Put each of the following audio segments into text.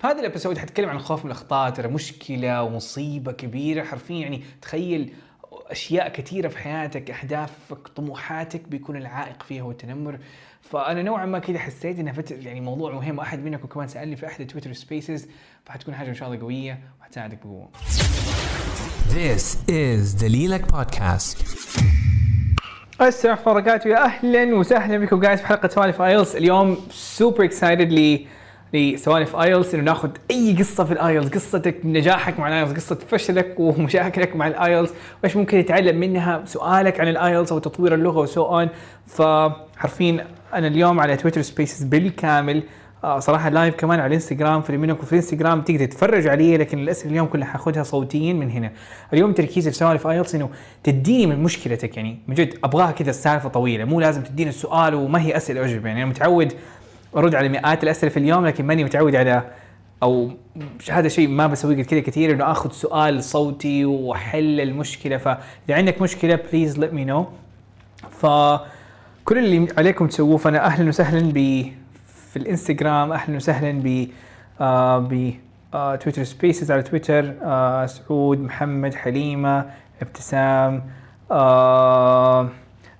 في هذا ال episode حتكلم عن الخوف من الأخطاء ترى مشكلة ومصيبة كبيرة. حرفيا يعني تخيل أشياء كثيرة في حياتك أهدافك طموحاتك بيكون العائق فيها هو التنمر فأنا نوعا ما كذا حسيت إنها فتر يعني موضوع مهم. وأحد منكم كمان سألني في أحد Twitter Spaces فحتكون حاجة إن شاء الله قوية وحتساعدك بقوة. This is the Lilac Podcast. السلام عليكم وبركاته يا أهلا وسهلا بكم guys في حلقة سوالف IELTS اليوم super excited لسوالف IELTS إنه ناخذ أي قصة في ال IELTS قصتك نجاحك مع ال IELTS قصة فشلك ومشاكلك مع ال IELTS وإيش ممكن تتعلم منها سؤالك عن ال IELTS أو تطوير اللغة و so on فحرفيا أنا اليوم على Twitter Spaces بالكامل. آه صراحة live كمان على الانستغرام فاللي منكم في الانستغرام تقدر تتفرج عليه لكن الاسئله اليوم كلها حاخذها صوتيين من هنا. اليوم تركيزي في سوالف IELTS إنه تديني من مشكلتك يعني من جد أبغاها كذا السالفه طويلة. مو لازم تديني السؤال وما هي أسئلة اجوبه يعني أنا متعود أرد على مئات الأسئلة في اليوم لكن ماني متعود على أو هذا شيء ما بسويه كذا كثير إنه آخذ سؤال صوتي واحل المشكلة. فإذا عندك مشكلة please let me know فكل اللي عليكم تسووه فأنا أهلا وسهلا ب في الإنستغرام أهلا وسهلا ب آه ب آه Twitter Spaces على تويتر آه سعود محمد حليمة ابتسام آه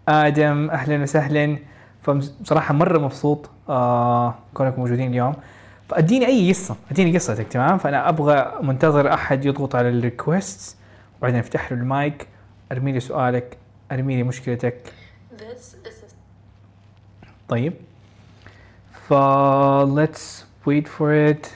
آدم أهلا وسهلا. فبصراحة مرة مبسوط. آه كونكم موجودين اليوم. فأديني أي قصة أديني قصتك تمام؟ فأنا أبغى منتظر أحد يضغط على ال request وبعدين افتح له المايك أرمي لي سؤالك أرمي لي مشكلتك. طيب. ف let's wait for it.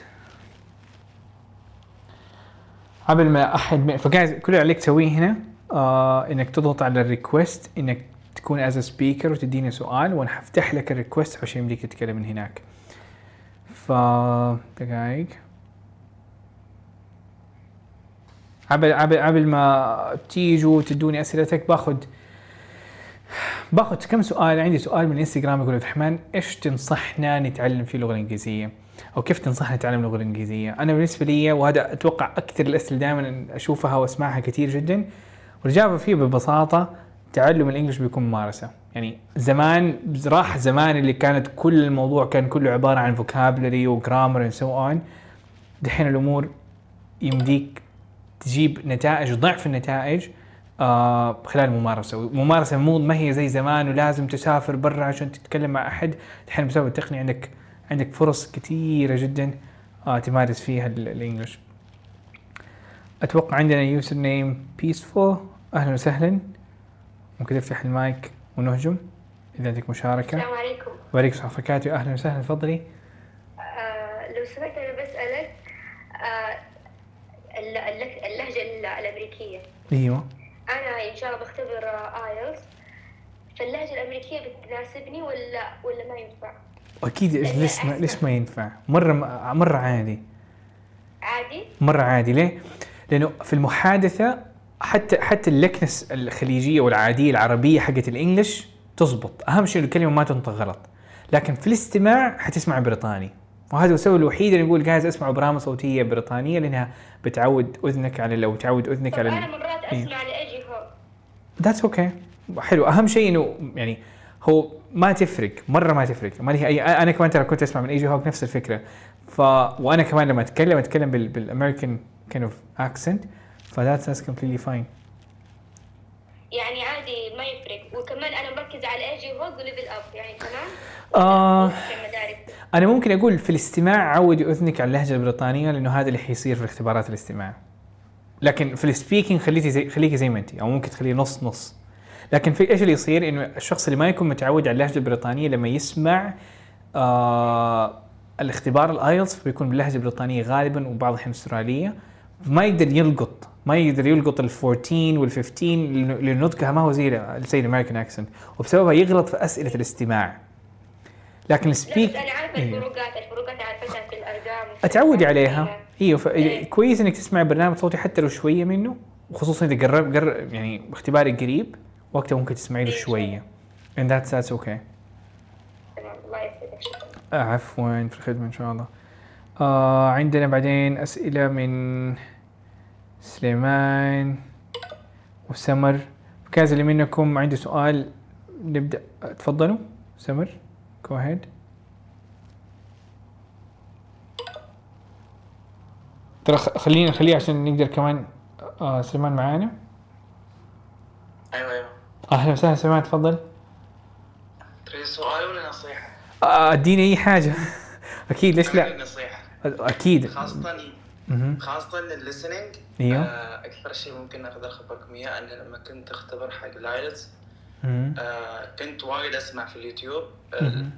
قبل ما أحد فقاعد كل اللي عليك تسويه هنا آه إنك تضغط على ال request إنك تكون as speaker وتديني سؤال وأنا حفتح لك ال request عشان يمديك تتكلم من هناك ف دقايق قبل قبل قبل ما تيجوا تدوني أسئلتك باخذ باخذ كم سؤال عندي سؤال من الانستغرام يقول عبد الرحمن إيش تنصحنا نتعلم فيه اللغة الإنجليزية؟ أو كيف تنصحنا نتعلم اللغة الإنجليزية؟ أنا بالنسبة لي وهذا أتوقع أكثر الأسئلة دائما أشوفها وأسمعها كثير جدا والاجابه فيه ببساطة تعلم ال English بيكون ممارسة، يعني زمان راح زمان اللي كانت كل الموضوع كان كله عبارة عن vocabulary و grammar and so on دحين الأمور يمديك تجيب نتائج ضعف النتائج آه خلال ممارسة. ممارسة مو ما هي زي زمان ولازم تسافر برا عشان تتكلم مع أحد. الحين بسبب التقنية عندك عندك فرص كثيرة جدا آه تمارس فيها ال- ال English. أتوقع عندنا username Peaceful أهلا وسهلا. ممكن تفتح المايك ونهجم. إذا عندك مشاركة. السلام عليكم. وعليكم السلام. ورحمة الله وبركاته أهلا وسهلا. تفضلي. آه لو سمحت أنا بسالك آه الل- الل- اللهجة ال- الأمريكية. أيوه. أنا إن شاء الله بختبر IELTS. فاللهجة الأمريكية بتناسبني ولا ولا ما ينفع؟ أكيد. ليش ما ليش ما ينفع؟ مرة مرة عادي. عادي؟ مرة عادي. ليه؟ لأنه في المحادثة حتى حتى اللكنة الخليجية والعادية العربية حقت ال English تزبط، أهم شيء الكلمة ما تنطق غلط. لكن في الاستماع حتسمع بريطاني. وهذا السبب الوحيد اللي نقول guys أسمع برامج صوتية بريطانية لأنها بتعود أذنك على لو تعود أذنك طب على أنا مرات إيه. أسمع ل AJ Hoge that's okay حلو. أهم شيء إنه يعني هو ما تفرق. مرة ما تفرق. ما لي اي أنا كمان ترى كنت أسمع من AJ Hoge نفس الفكرة. ف وأنا كمان لما أتكلم أتكلم بال بال American kind of accent ف that's that's completely fine يعني عادي ما يفرق. وكمان أنا مركزه على AJ Hoge و Level Up يعني تمام؟ آه. أنا ممكن أقول في الاستماع عودي اذنك على اللهجة البريطانية لأنه هذا اللي حيصير في اختبارات الاستماع. لكن في ال speaking خليتي زي خليكي زي ما انت أو ممكن تخليه نص نص. لكن في إيش اللي يصير؟ إنه الشخص اللي ما يكون متعود على اللهجة البريطانية لما يسمع آه الاختبار ال IELTS بيكون باللهجة البريطانية غالبا وبعض الاحيان الاستراليه ما يقدر يلقط ما يقدر يلقط ال 14 وال 15 لأنه- لأن نطقها ما هو زي زي ال American accent وبسببها يغلط في أسئلة الاستماع. لكن ال speak أنا عارفة إيه. الفروقات الفروقات عارفتها في الأرقام. أتعودي الأرقام عليها. كلها. إيوه ف... إيه. كويس إنك تسمع برنامج صوتي حتى لو شوية منه وخصوصا إذا قرب قرب يعني اختبارك قريب وقتها ممكن تسمعي له إيه. شوية. and that's that's okay. تمام الله يسعدك. عفوا في الخدمة إن شاء الله. آه عندنا بعدين أسئلة من سليمان وسمر. كاز اللي منكم. عنده سؤال. نبدأ. تفضلوا. سمر جو ahead. ترى خلينا نخليه عشان نقدر كمان آه سليمان معانا. أيوه أيوه. أهلا وسهلا سليمان تفضل. تريد سؤال ولا نصيحة؟ آه، أديني أي حاجة. أكيد ليش لا؟ نصيحة. أكيد. خاصة مهم. خاصة للل listening أيوه. أكثر شيء ممكن أقدر أخبركم إياه أن لما كنت أختبر حق ال IELTS مهم. آه كنت وايد أسمع في اليوتيوب آه. يعني.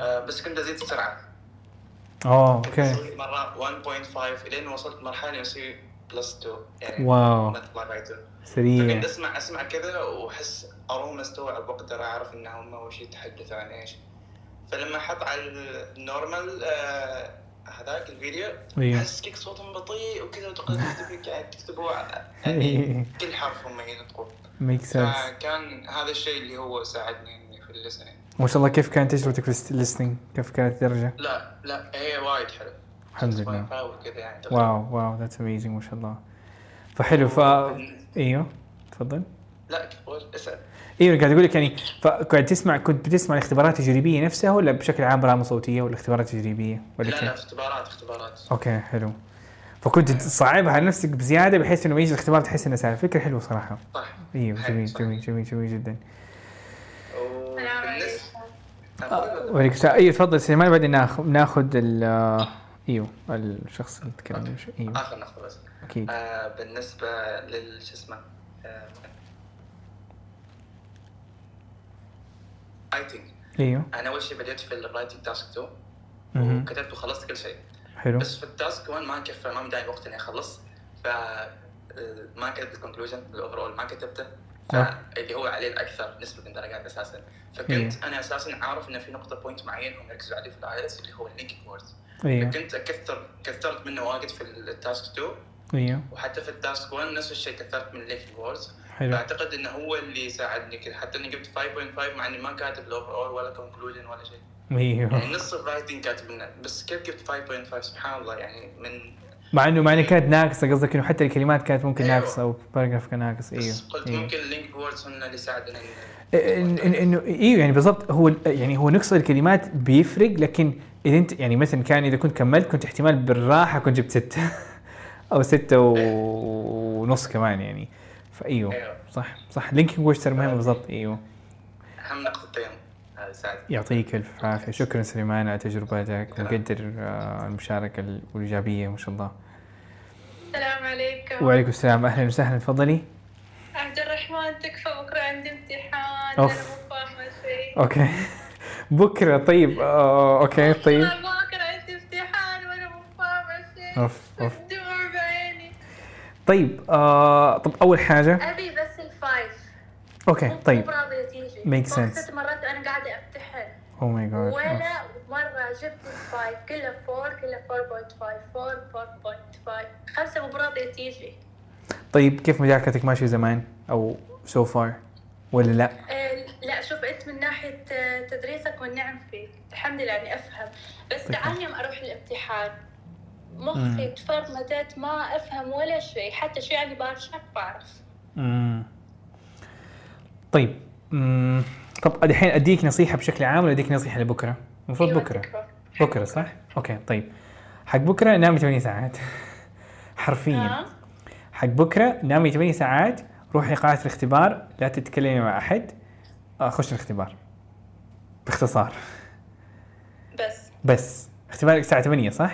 آه بس كنت أزيد السرعة اوه كنت okay مرة 1.5 إلين وصلت مرحلة أسوي plus 2 يعني wow. 2 فكنت سريع أسمع أسمع كذا وأحس اروم استوعب وأقدر أعرف إن هم أول شيء يتحدثوا عن إيش فلما أحط على ال normal آه، هذاك الفيديو أيوه. أحس كيك صوتهم بطيء وكذا تكتب قاعد تكتبوا يعني كل حرف هم ينطقون make sense فكان هذا الشيء اللي هو ساعدني إني في ال listening ما شاء الله كيف كانت تجربتك في ال listening كيف كانت الدرجة؟ لا لا هي وايد حلو. الحمد لله. 6.5 وكذا يعني. wow wow that's amazing ما شاء الله. فحلو ف إيوه تفضل. لا اسأل. أيوه قاعد أقول لك يعني فقاعد تسمع كنت بتسمع الاختبارات التجريبية نفسها ولا بشكل عام برامج صوتية ولا اختبارات تجريبيه ولا لا لا؟ اختبارات اختبارات. okay حلو. فكنت تصعبها على نفسك بزيادة بحيث إنه يجي الاختبار تحس إنه سهل. فكرة حلوة صراحة. صح. أيوه جميل صح. جميل جميل جميل جدا. وعليكم السلام. أيوه تفضل سليمان بعدين ناخذ ناخذ ال إيوه الشخص اللي تكلم. إيوه. آخر نقطة بس. أكيد. آه بالنسبة لل شو اسمه آه writing أيوه. أنا أول شيء بديت في ال writing task 2 مهم. وكتبت وخلصت كل شيء. حلو. بس في ال task 1 ما كفى ما مداني وقت إني أخلص. ف آه، ما كتبت ال conclusion ال overall ما كتبته. صح. فاللي هو عليه الأكثر نسبة من درجات أساسا. فكنت إيه. أنا أساسا عارف إنه في نقطة point معين هم يركزوا عليه في ال IELTS اللي هو ال linking words أيوه فكنت أكثر كثرت منه واجد في ال task 2 أيوه وحتى في ال task 1 نفس الشيء كثرت من ال linking words حلو. فأعتقد انه هو اللي ساعدني كذا حتى إني جبت 5.5 مع إني ما كاتب ال overall ولا conclusion ولا شيء. أيوه. يعني نص ال writing كاتب لنا. بس كيف جبت 5.5 سبحان الله يعني من مع انه مع انه كانت ناقصة قصدك إنه حتى الكلمات كانت ممكن أيوه. ناقصة أو paragraph كان ناقص. أيوه. بس قلت أيوه. ممكن ال link words هم اللي ساعدنا إن- إن- إن- انه أيوه يعني بالضبط هو يعني هو نقص الكلمات بيفرق لكن إذا انت يعني مثلا كان إذا كنت كملت كنت احتمال بالراحة كنت جبت ستة. أو ستة و- ونص كمان يعني. فايوه أيوه. صح صح. linking ترى مهم بالضبط أيوه. أهم نقطتين يعطيك الف عافية. شكرا سليمان على تجربتك مقدر آه، المشاركة الايجابيه ما شاء الله. السلام عليكم. وعليكم السلام. أهلا وسهلا. تفضلي. عبد الرحمن تكفى بكرة عندي امتحان. أوف. أنا مو فاهمة شيء. okay. بكرة طيب آه، okay طيب. والله بكره عندي امتحان وأنا مو فاهمة شيء. اوف أوف. طيب آه طب أول حاجة. أبي بس ال five okay مو طيب. راضيه تيجي فوق sense. ست مرات وأنا قاعدة امتحن oh my god ولا مرة جبت ال five كلها four كلها 4.5 4 4.5 خمسة مو راضية تيجي. طيب كيف مذاكرتك ماشيه زمان أو so far ولا لا؟ آه، لا شوف أنت من ناحية آه، تدريسك والنعم فيك. الحمد لله اني أفهم. بس طيب. تعال يوم أروح الامتحان. مخي تفرمتت ما أفهم ولا شيء حتى شو يعني بارشك بعرف. امم طيب امم طب الحين أديك نصيحة بشكل عام ولا أديك نصيحة لبكرة؟ المفروض أيوة، بكرة. بكرة. صح؟ أوكي طيب. حق بكرة نامي 8 ساعات. حرفيا. ها؟ حق بكرة نامي 8 ساعات روحي قاعه الاختبار لا تتكلمي مع أحد. آه، خش الاختبار. باختصار. بس. بس. اختبارك الساعة 8 صح؟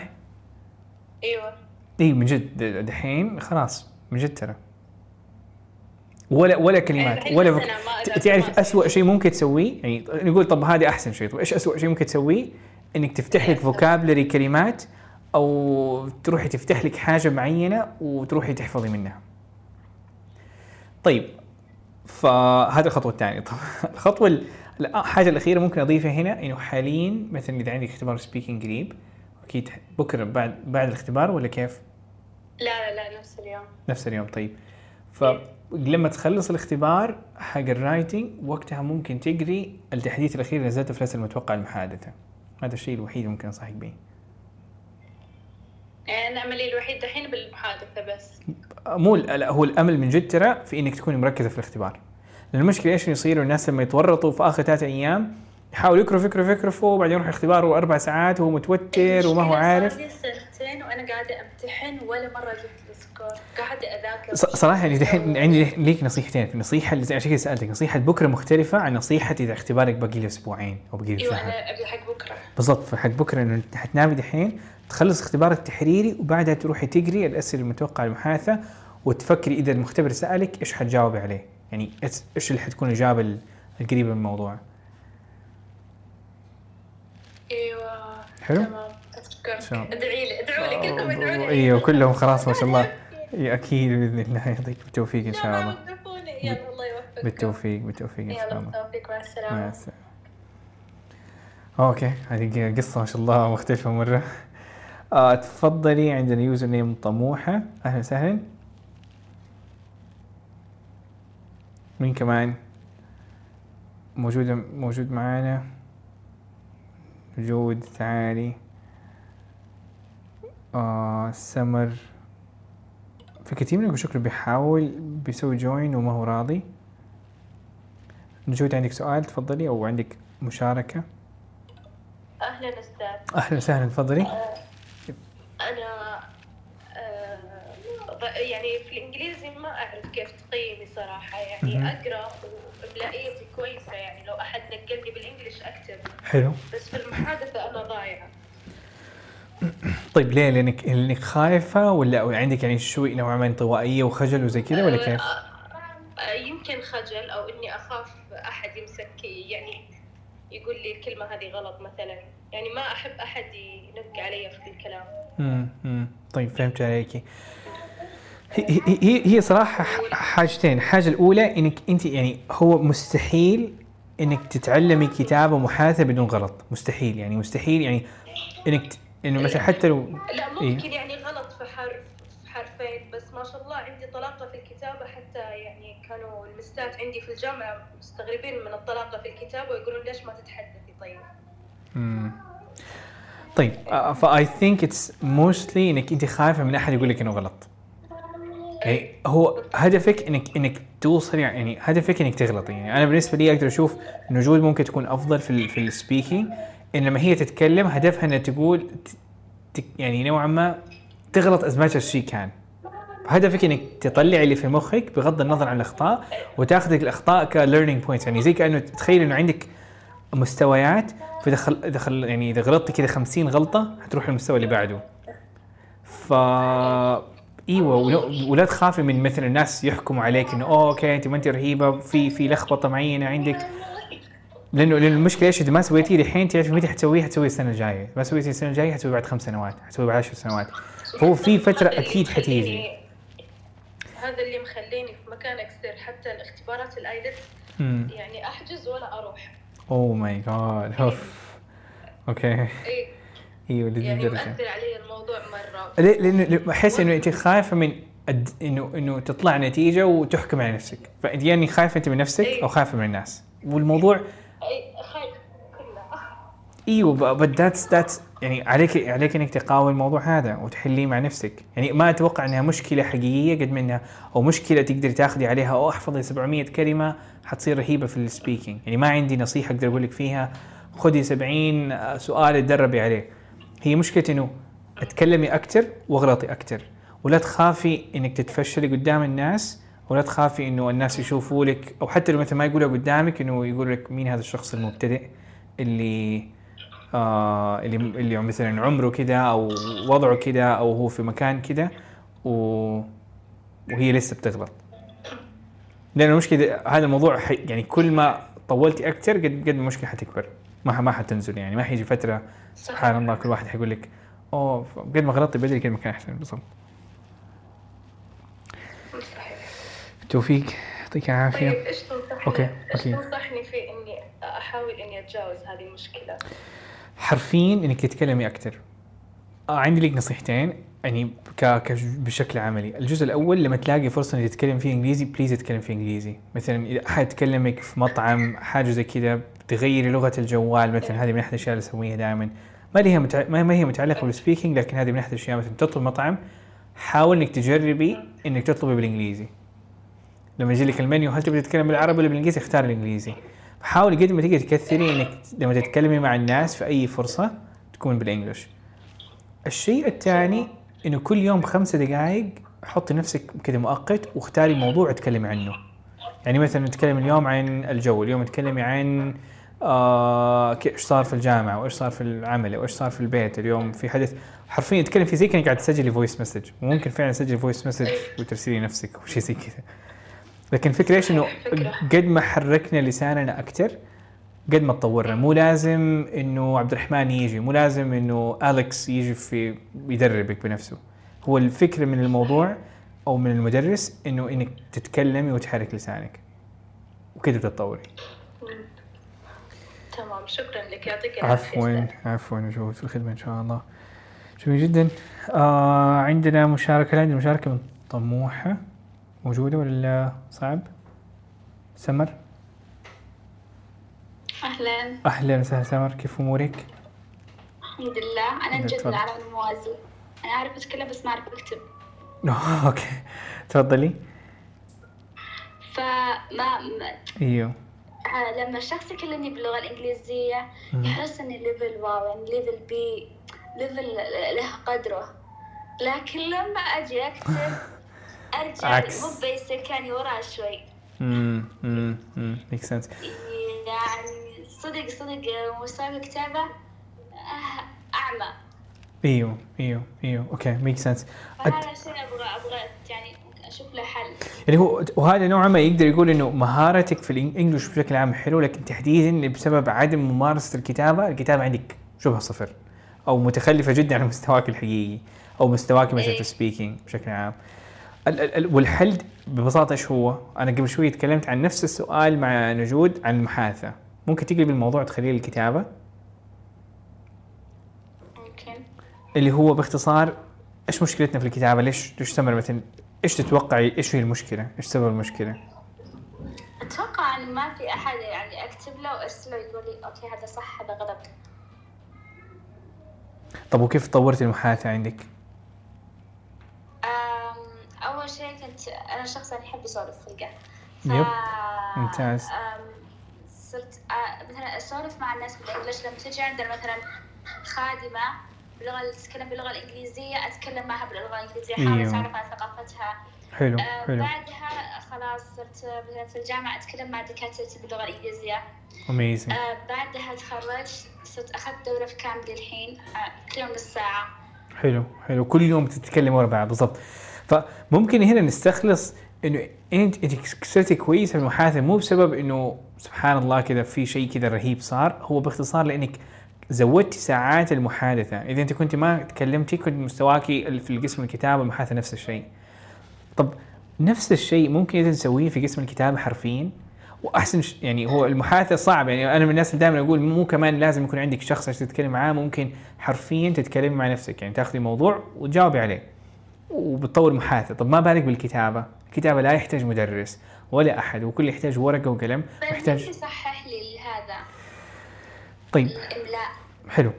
أيوه. اي من جد دحين خلاص من جد ترى. ولا ولا كلمات الحين ولا فك... تعرف. اسوء شيء ممكن تسويه؟ يعني نقول طب هذا أحسن شيء. طب إيش اسوء شيء ممكن تسويه؟ إنك تفتح لك vocabulary كلمات أو تروحي تفتح لك حاجة معينة وتروحي تحفظي منها. طيب فهذا الخطوة الثانية. طب الخطوة ال- الحاجة الأخيرة ممكن أضيفها هنا إنه حاليا مثلا إذا عندك اختبار speaking قريب أكيد. بكرة بعد بعد الاختبار ولا كيف؟ لا لا لا نفس اليوم. نفس اليوم. طيب. فلما تخلص الاختبار حق الرايتنج وقتها ممكن تقري التحديث الأخير اللي نزلته في لسه المتوقع المحادثه هذا الشيء الوحيد اللي ممكن أنصحك به يعني أنا أملي الوحيد دحين بالمحادثة بس. مو لا هو الأمل من جد ترى في إنك تكوني مركزة في الاختبار. لأن المشكلة إيش يصير؟ الناس لما يتورطوا في آخر ثلاثة أيام يحاولوا يكرفوا يكرفوا يكرفوا وبعدين يروح الاختبار واربع ساعات وهو متوتر وما هو المشكلة عارف. صار لي سنتين وأنا قاعدة أمتحن ولا مرة جبت السكور. قاعدة أذاكر. صراحة يعني دحين عندي ليك نصيحتين. النصيحه اللي عشان كذا سألتك. نصيحة بكرة مختلفة عن نصيحة إذا اختبارك باقي له أسبوعين أو باقي له أيوه شهر. أنا أبي حق بكرة. بالضبط فحق بكرة إنه حتنامي دحين تخلص اختبارك التحريري وبعدها تروحي تقري الأسئلة المتوقعة المحادثة وتفكري إذا المختبر سألك إيش حتجاوبي عليه. يعني إيش- إيش اللي حتكون الإجابة ال- القريبة من الموضوع. أيوه حلو؟ تمام. ادعي لي ادعوا لي كلكم ادعوا لي. إيوه كلهم خلاص ما شاء الله. أكيد بإذن الله. يعطيك بالتوفيق إن شاء الله. يلا الله يوفقكم. بالتوفيق بالتوفيق إن شاء يلا الله. بالتوفيق. مع مع السلامة. okay هذه قصة ما شاء الله مختلفة مرة. آه تفضلي عندنا username طموحة. أهلا وسهلا. مين كمان؟ موجودة موجود معانا. جود تعالي آه سمر. في كثير منكم شكله بيحاول بيسوي جوين وما هو راضي. نجود عندك سؤال تفضلي أو عندك مشاركة؟ أهلا أستاذ. أهلا وسهلا تفضلي. أنا آه، يعني في الإنجليزي ما أعرف كيف تقيمي صراحة يعني. أقرأ واملائيتي كويسة يعني نقلني بالانجلش اكتب حلو. بس في المحادثة أنا ضايعة. طيب ليه؟ لانك لأنك خايفة ولا عندك يعني شوي نوعا ما انطوائية وخجل وزي كذا ولا كيف؟ آه، آه، يمكن خجل أو إني أخاف أحد يمسك يعني يقول لي الكلمة هذه غلط مثلا. يعني ما أحب أحد ينق علي في الكلام. امم طيب فهمت عليكي. هي هي- ح- حاجتين، الحاجة الأولى إنك أنت يعني هو مستحيل إنك تتعلمي كتابة محادثة بدون غلط، مستحيل يعني مستحيل يعني إنك ت- إنه مثلا حتى لو لا إيه. ممكن يعني غلط في حرف في حرفين بس ما شاء الله عندي طلاقة في الكتابة حتى يعني كانوا المستات عندي في الجامعة مستغربين من الطلاقة في الكتابة ويقولون ليش ما تتحدثي طيب مم. طيب ف I think it's mostly إنك أنت خايفة من أحد يقول لك إنه غلط يعني هو هدفك انك إنك توصلي يعني هدفك إنك تغلطي يعني أنا بالنسبة لي أقدر أشوف إنه good ممكن تكون أفضل في ال في ال speaking إن لما هي تتكلم هدفها إنها تقول يعني نوعا ما تغلط as much as she can هدفك إنك تطلع اللي في مخك بغض النظر عن الأخطاء وتاخذ الأخطاء ك learning points يعني زي كأنه تخيل إنه عندك مستويات فدخل دخل يعني إذا غلطت كذا 50 غلطة حتروح للمستوى اللي بعده. ف إيوه ولا- تخافي من مثلا الناس يحكموا عليك إنه oh okay أنت ما أنت رهيبة في في لخبطة معينة عندك. لأنه لأنه المشكلة إيش؟ إذا ما سويتيه الحين تعرف متى حتسويه؟ حتسويه السنة الجاية. ما سويتيه السنة الجاية حتسويه بعد خمس سنوات حتسويه بعد عشر سنوات. فهو في فترة أكيد حتيجي. هذا اللي مخليني في مكاني stuck حتى الاختبارات ال IELTS يعني أحجز ولا أروح. oh my god أوف. okay. اي إيوه لذي يعني الدرجة. مأثر علي الموضوع مرة. ليه؟ لأنه أحس إنه أنت خايفة من الد- إنه إنه تطلع نتيجة وتحكم على نفسك، فأنت يعني خايفة أنت من نفسك أو خايفة من الناس، والموضوع اي خايف كلها. إيوه بس that's that's يعني عليك عليك إنك تقاوم الموضوع هذا وتحليه مع نفسك، يعني ما أتوقع إنها مشكلة حقيقية قد ما إنها أو مشكلة تقدري تاخذي عليها. أو أحفظي 700 كلمة حتصير رهيبة في السبيكينج، يعني ما عندي نصيحة أقدر أقول لك فيها. خذي 70 سؤال تدربي عليه. هي مشكلة إنه اتكلمي أكثر واغلطي أكثر ولا تخافي إنك تتفشلي قدام الناس ولا تخافي إنه الناس يشوفوا لك أو حتى لو مثلا ما يقولها قدامك إنه يقول لك مين هذا الشخص المبتدئ اللي آه اللي اللي مثلا عمره كذا أو وضعه كذا أو هو في مكان كذا و... وهي لسه بتغلط. لأن المشكلة هذا الموضوع يعني كل ما طولتي أكثر قد قد المشكلة حتكبر. ما ما حتنزل يعني ما حيجي فترة سبحان الله كل واحد حيقول لك أوه قد ما غلطت بدري كل ما كان أحسن بالضبط. توفيق يعطيك طيب العافيه إيش تنصحني أوكي، إيش. تنصحني في إني أحاول إني أتجاوز هذه المشكلة؟ حرفيا إنك تتكلمي أكثر آه عندي لك نصيحتين يعني ك... ك... بشكل عملي. الجزء الأول لما تلاقي فرصة إنك تتكلم فيه إنجليزي please اتكلم فيه إنجليزي. مثلا إذا احد كلمك في مطعم حاجة زي كذا تغيري لغة الجوال مثلا هذه من أحد الأشياء اللي أسويها دائما. ما هي متع... ما هي متعلقة بال speaking لكن هذه من أحد الأشياء مثلا تطلب مطعم حاول إنك تجربي إنك تطلبي بالإنجليزي. لما يجي لك المنيو هل تبي تتكلم بالعربي ولا بالإنجليزي؟ اختار الإنجليزي. حاولي قد ما تقدر تكثري إنك لما تتكلمي مع الناس في أي فرصة تكون بال English الشيء الثاني إنه كل يوم خمسة دقائق حطي نفسك كذا مؤقت واختاري موضوع تتكلمي عنه. يعني مثلا نتكلم اليوم عن الجو اليوم تكلمي عن آه إيش صار في الجامعة وإيش صار في العمل وإيش صار في البيت اليوم؟ في حدث حرفيا تتكلم في زي كأنك قاعد تسجلي voice message وممكن فعلا تسجلي voice message وترسلي نفسك أو شيء زي كذا. لكن الفكرة إيش؟ إنه فكرة. قد ما حركنا لساننا أكثر قد ما تطورنا. مو لازم إنه عبد الرحمن يجي مو لازم إنه اليكس يجي في يدربك بنفسه. هو الفكرة من الموضوع أو من المدرس إنه إنك تتكلمي وتحرك لسانك. وكذا بتتطوري. تمام شكرا لك. يعطيك العافية عفوا. عفوا وجود في الخدمة إن شاء الله. جميل جدا. آه عندنا مشاركة عندنا مشاركة من طموحه موجودة ولا صعب؟ سمر؟ أهلا. أهلا وسهلا سمر كيف أمورك؟ الحمد لله. أنا تفضل. جد من العالم الموازي. أنا أعرف أتكلم بس ما أعرف أكتب. أوكي. تفضلي. فما ما أيوه. لما الشخص يكلمني باللغة الإنجليزية يحس إني level واو يعني level B level له قدره. لكن لما أجي أكتب أرجع عكس. مو basic يعني وراه شوي. امم امم امم ميك سنس يعني صدق صدق مستوى الكتابة آه، أعمى. إيوه إيوه إيوه. أوكي make sense فهذا شيء أبغى أبغى يعني أشوف له حل يعني هو وهذا نوعا ما يقدر يقول إنه مهارتك في ال English بشكل عام حلو لكن تحديدا بسبب عدم ممارسة الكتابة، الكتابة عندك شبه صفر أو متخلفة جدا عن مستواك الحقيقي أو مستواك مثلا في إيه. ال speaking بشكل عام. ال- ال- ال- والحل ببساطة إيش هو؟ أنا قبل شوي تكلمت عن نفس السؤال مع نجود عن المحادثة، ممكن تقلب الموضوع تخليه الكتابة ممكن اللي هو باختصار إيش مشكلتنا في الكتابة؟ ليش ليش مثلا إيش تتوقعي إيش هي المشكلة؟ إيش سبب المشكلة؟ أتوقع إن ما في أحد يعني أكتب له وأرسله يقول لي okay هذا صح هذا غلط طب وكيف طورت المحادثة عندك؟ أول شيء كنت أنا شخص يعني يحب يسولف في القهوه يب، ممتاز. صرت أ- مثلا أسولف مع الناس بالانجلش لما تجي عندنا مثلا خادمة باللغة تتكلم باللغة الإنجليزية أتكلم معها باللغة الإنجليزية احاول أيوه. اتعرف على ثقافتها. حلو أه، حلو. بعدها خلاص صرت مثلا في الجامعة أتكلم مع دكاترتي باللغة الإنجليزية. اميزنج آه، بعدها تخرجت صرت أخذت دورة في كامبري الحين آه، كل يوم نص ساعة حلو حلو. كل يوم تتكلم ورا بعض بالضبط. فممكن هنا نستخلص إنه أنت أنت صرتي كويسه في المحادثة مو بسبب إنه سبحان الله كذا في شيء كذا رهيب صار هو باختصار لإنك زودتي ساعات المحادثة. إذا أنت كنت ما تكلمتي كنت مستواكي في القسم الكتابه المحادثه نفس الشيء. طب نفس الشيء ممكن إذا نسويه في قسم الكتابه حرفيا؟ وأحسن. يعني هو المحادثة صعب يعني أنا من الناس اللي دائما أقول مو كمان لازم يكون عندك شخص عشان تتكلم معاه ممكن حرفيا تتكلمي مع نفسك. يعني تاخذي موضوع وتجاوبي عليه. وبتطور محادثة. طب ما بالك بالكتابة؟ الكتابة لا يحتاج مدرس ولا أحد وكل يحتاج ورقة وقلم. طيب يحتاج يصحح لي هذا؟ طيب. الإملاء. حلو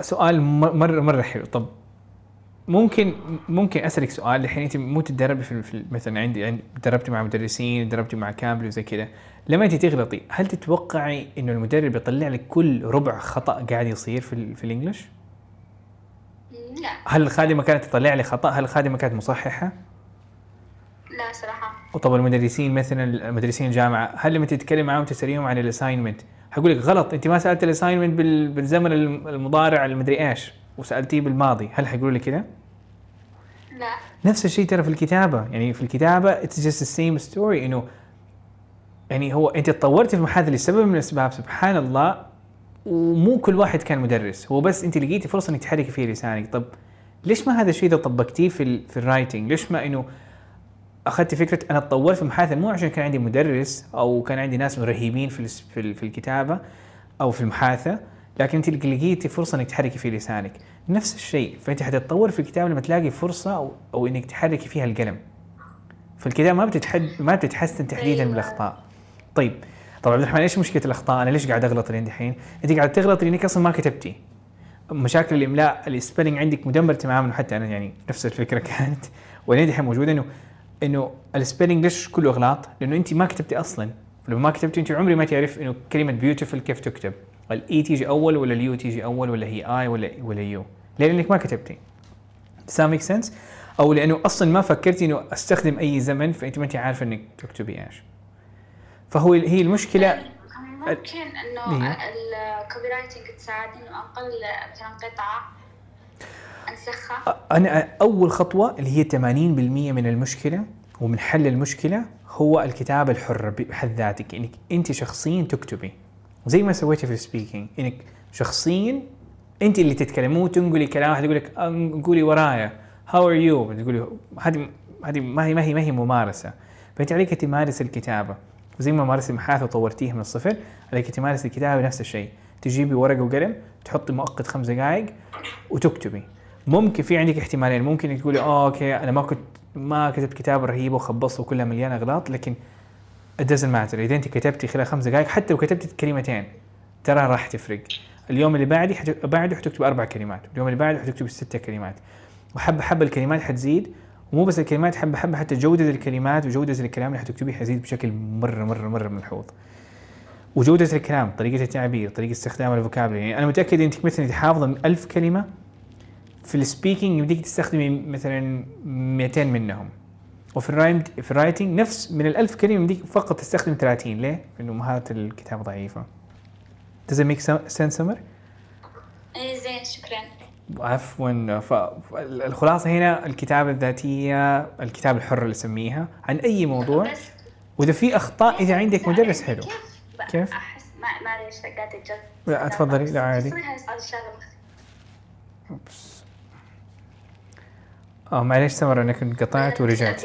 سؤال مر- مره مرة حلو طب ممكن ممكن أسألك سؤال الحين أنت مو تتدربي في, مثلا عندي عند تدربتي مع مدرسين تدربتي مع كامبل وزي كذا لما أنت تغلطي هل تتوقعي إنه المدرب يطلع لك كل ربع خطأ قاعد يصير في في ال English؟ لا هل الخادمة كانت تطلع لي خطأ؟ هل الخادمة كانت مصححة؟ لا صراحة وطب المدرسين مثلا مدرسين الجامعة هل لما تتكلم معاهم تسأليهم عن ال assignment حقول لك غلط. أنت ما سالت ال assignment بال- بالزمن الم- المضارع المدري إيش وسألتيه بالماضي. هل حيقولوا لي كذا؟ لا. نفس الشيء ترى في الكتابة. يعني في الكتابة it's just the same story إنه يعني هو أنت تطورتي في محاذة لسبب من الأسباب سبحان الله ومو كل واحد كان مدرس. هو بس أنت لقيتي فرصة إنك تحركي فيه لسانك. طب ليش ما هذا الشيء اذا طبقتيه في ال في الرايتنج ليش ما إنه أخذت فكرة أنا اتطورت في المحادثة مو عشان كان عندي مدرس أو كان عندي ناس رهيبين في في ال- في الكتابة أو في المحادثة لكن انت لقيتي فرصة إنك تحركي فيه لسانك. نفس الشيء فأنت حتتطور في الكتابة لما تلاقي فرصة أو, أو إنك تحركي فيها القلم. في الكتابه ما بتتحد ما بتتحسن تحديدا أيوة. بالأخطاء. طيب طب عبد الرحمن إيش مشكلة الأخطاء؟ أنا ليش قاعد أغلط لين دحين؟ أنت قاعد تغلط لأنك أصلا ما كتبتي. مشاكل الإملاء ال spelling عندك مدمر تماما وحتى أنا يعني نفس الفكرة كانت. ولين دحين موجوده إنه إنه ال spelling ليش كله اغلاط؟ لأنه انت ما كتبتي أصلا لما ما كتبتي انت عمري ما تعرف إنه كلمة beautiful كيف تكتب ال E تيجي أول ولا ال U تيجي أول ولا هي A ولا ولا U ليه؟ لأنك ما كتبتي Does that make sense؟ أو لأنه أصلا ما فكرتي إنه أستخدم أي زمن فأنت ما انت عارفة إنك تكتبي إيش فهو هي المشكلة ممكن إنه إيه. ال copywriting تساعدني إنه أقل مثلا قطعة انسخها أنا أول خطوة اللي هي 80% من المشكلة ومن حل المشكلة هو الكتابه الحره بحد ذاتك إنك أنت شخصيا تكتبي. زي ما سويتي في ال speaking إنك شخصيا أنت اللي تتكلم مو تنقلي كلام واحد يقول لك "أم- قولي ورايا how are you تقولي هذه هذه ما هي ما هي ما هي ممارسة. فأنت عليك تمارس الكتابة. زي ما مارست المحادثة وطورتيها من الصفر عليك تمارس الكتابة نفس الشيء. تجيبي ورقة وقلم تحطي مؤقت خمس دقائق وتكتبي ممكن في عندك احتمالين. ممكن تقولي آه okay أنا ما كنت ما كتبت كتابه رهيبه وخبصت وكلها مليانة أغلاط لكن doesn't matter. إذا أنت كتبتي خلال خمس دقائق حتى لو كتبتي كلمتين ترى راح تفرق. اليوم اللي بعدي. بعده حتكتب أربع كلمات. اليوم اللي بعده حتكتب ستة كلمات. وحبه حبه الكلمات حتزيد ومو بس الكلمات حبه حبه حتى جودة الكلمات وجودة الكلام اللي حتكتبيه حيزيد بشكل مره مره مرة ملحوظ. وجودة الكلام طريقة التعبير طريقة استخدام ال vocabulary. يعني أنا متأكد أنك مثلا حافظة من ألف كلمة في ال speaking يمديك تستخدمي مثلا 200 منهم. وفي ال رايم في ال writing نفس من الألف كلمة يمديك فقط تستخدم 30 ليه؟ لأنه مهارة الكتابة ضعيفة. Does it make sense سمر؟ اي زين شكرا. عفوا. فالخلاصة هنا الكتابة الذاتية الكتابة الحرة اللي اسميها عن أي موضوع. بس وإذا في أخطاء إذا عندك مدرس حلو. كيف كيف؟ احس ما معليش قاعدة الجد لا، تفضلي، لا، عادي. أوبس. آه معليش سمر أنا كنت قطعت ورجعت.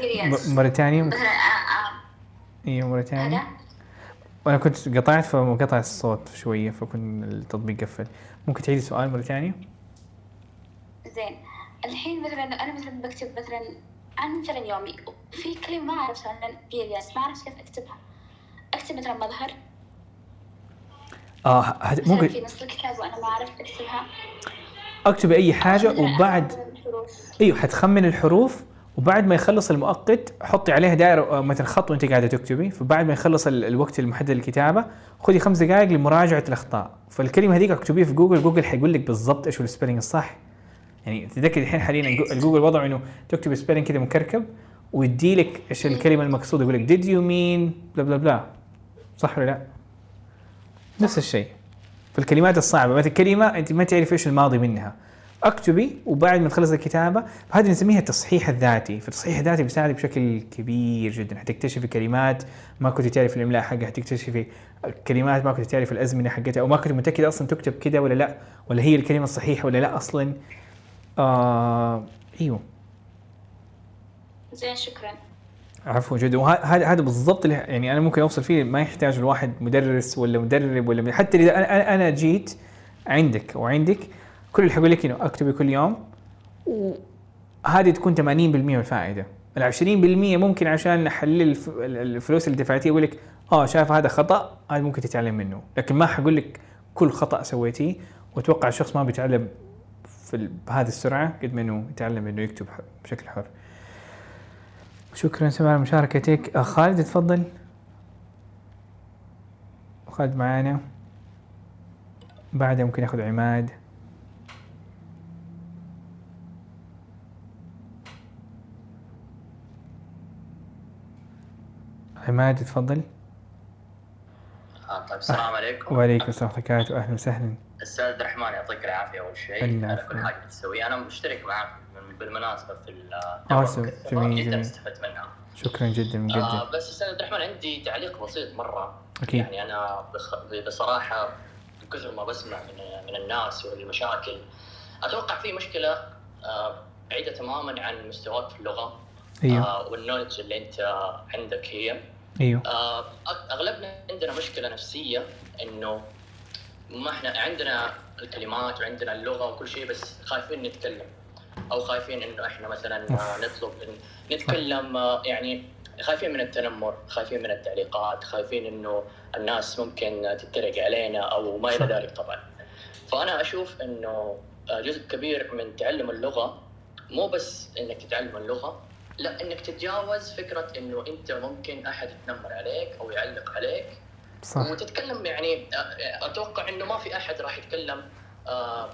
مرة ثانية آه، آه، أيوه مرة ثانية وأنا كنت قطعت فقطع الصوت شوية فكن التطبيق قفل. ممكن تعيدي السؤال مرة ثانية؟ زين. الحين مثلا أنا مثلا بكتب مثلا عن مثلا يومي في كلمة ما اعرف مثلا ما أعرف كيف أكتبها. أكتب مثلا مظهر. آه هت- ممكن في نص الكتاب وأنا ما أعرف أكتبها. أكتبي أي حاجة مثلاً وبعد. أيوه حتخمن الحروف وبعد ما يخلص المؤقت حطي عليها دائرة آه، مثلا خط وأنت قاعدة تكتبي. فبعد ما يخلص ال- الوقت المحدد للكتابة خذي خمس دقائق لمراجعة الأخطاء. فالكلمة هذيك اكتبيها في جوجل جوجل حيقول لك بالضبط إيش هو ال spelling الصح. يعني تذكر الحين حاليا جو- الجوجل وضعه إنه تكتب spelling كذا مكركب ويدي لك إيش الكلمة المقصودة يقول لك did you mean بلا بلا بلا صح ولا لا؟ نفس الشيء. في الكلمات الصعبة مثل كلمة أنت ما تعرف إيش الماضي منها. اكتبي وبعد ما تخلص الكتابة هذه نسميها التصحيح الذاتي. فالتصحيح الذاتي بيساعدك بشكل كبير جدا. حتكتشفي كلمات ما كنت تعرف الإملاء حقها حتكتشفي كلمات ما كنت تعرف الأزمنة حقتها أو ما كنت متأكد أصلا تكتب كذا ولا لا ولا هي الكلمة الصحيحة ولا لا أصلا. آه أيوه. زين شكرا. عفوا جدا وهذا هذا بالضبط اللي يعني أنا ممكن أوصل فيه ما يحتاج الواحد مدرس ولا مدرب ولا حتى إذا أنا أنا جيت عندك وعندك كل اللي حقول لك إنه أكتبي كل يوم وهذه تكون 80% من الفائدة. ال 20% ممكن عشان احلل الف- ال- الفلوس اللي دفعتيها أقول لك آه شايف هذا خطأ هذا ممكن تتعلم منه. لكن ما حقول لك كل خطأ سويتيه وأتوقع الشخص ما بيتعلم في بهذه السرعة قد ما إنه يتعلم إنه يكتب بشكل حر. شكرا سمع على مشاركتك خالد تفضل. خالد معانا. بعدها ممكن ياخذ عماد. عماد تفضل. آه طيب السلام عليكم. وعليكم السلام ورحمة الله وبركاته. أهلا وسهلا. أستاذ عبد الرحمن يعطيك العافية. أول شيء على كل. حاجة تسويها أنا مشترك معك من- بالمناسبة في آه، الدورة سو- جميل، جدا. استفدت منها. شكرا جدا من جد آه بس أستاذ عبد الرحمن عندي تعليق بسيط مرة. أكيد. يعني أنا بخ- بصراحة من كثر ما بسمع من من الناس والمشاكل أتوقع في مشكلة آه بعيدة تماما عن مستواك في اللغة أيوه. آه والنولج اللي أنت عندك هي. أيوه. آه، أغلبنا عندنا مشكلة نفسية إنه ما إحنا عندنا الكلمات وعندنا اللغة وكل شيء بس خايفين نتكلم. أو خايفين إنه إحنا مثلا نطلب نتكلم آه، يعني خايفين من التنمر خايفين من التعليقات خايفين إنه الناس ممكن تتريق علينا أو ما إلى. ذلك طبعا. فأنا أشوف إنه آه، جزء كبير من تعلم اللغة مو بس إنك تتعلم اللغة لا إنك تتجاوز فكرة إنه أنت ممكن أحد يتنمر عليك أو يعلق عليك. صح. وتتكلم يعني آه، أتوقع إنه ما في أحد راح يتكلم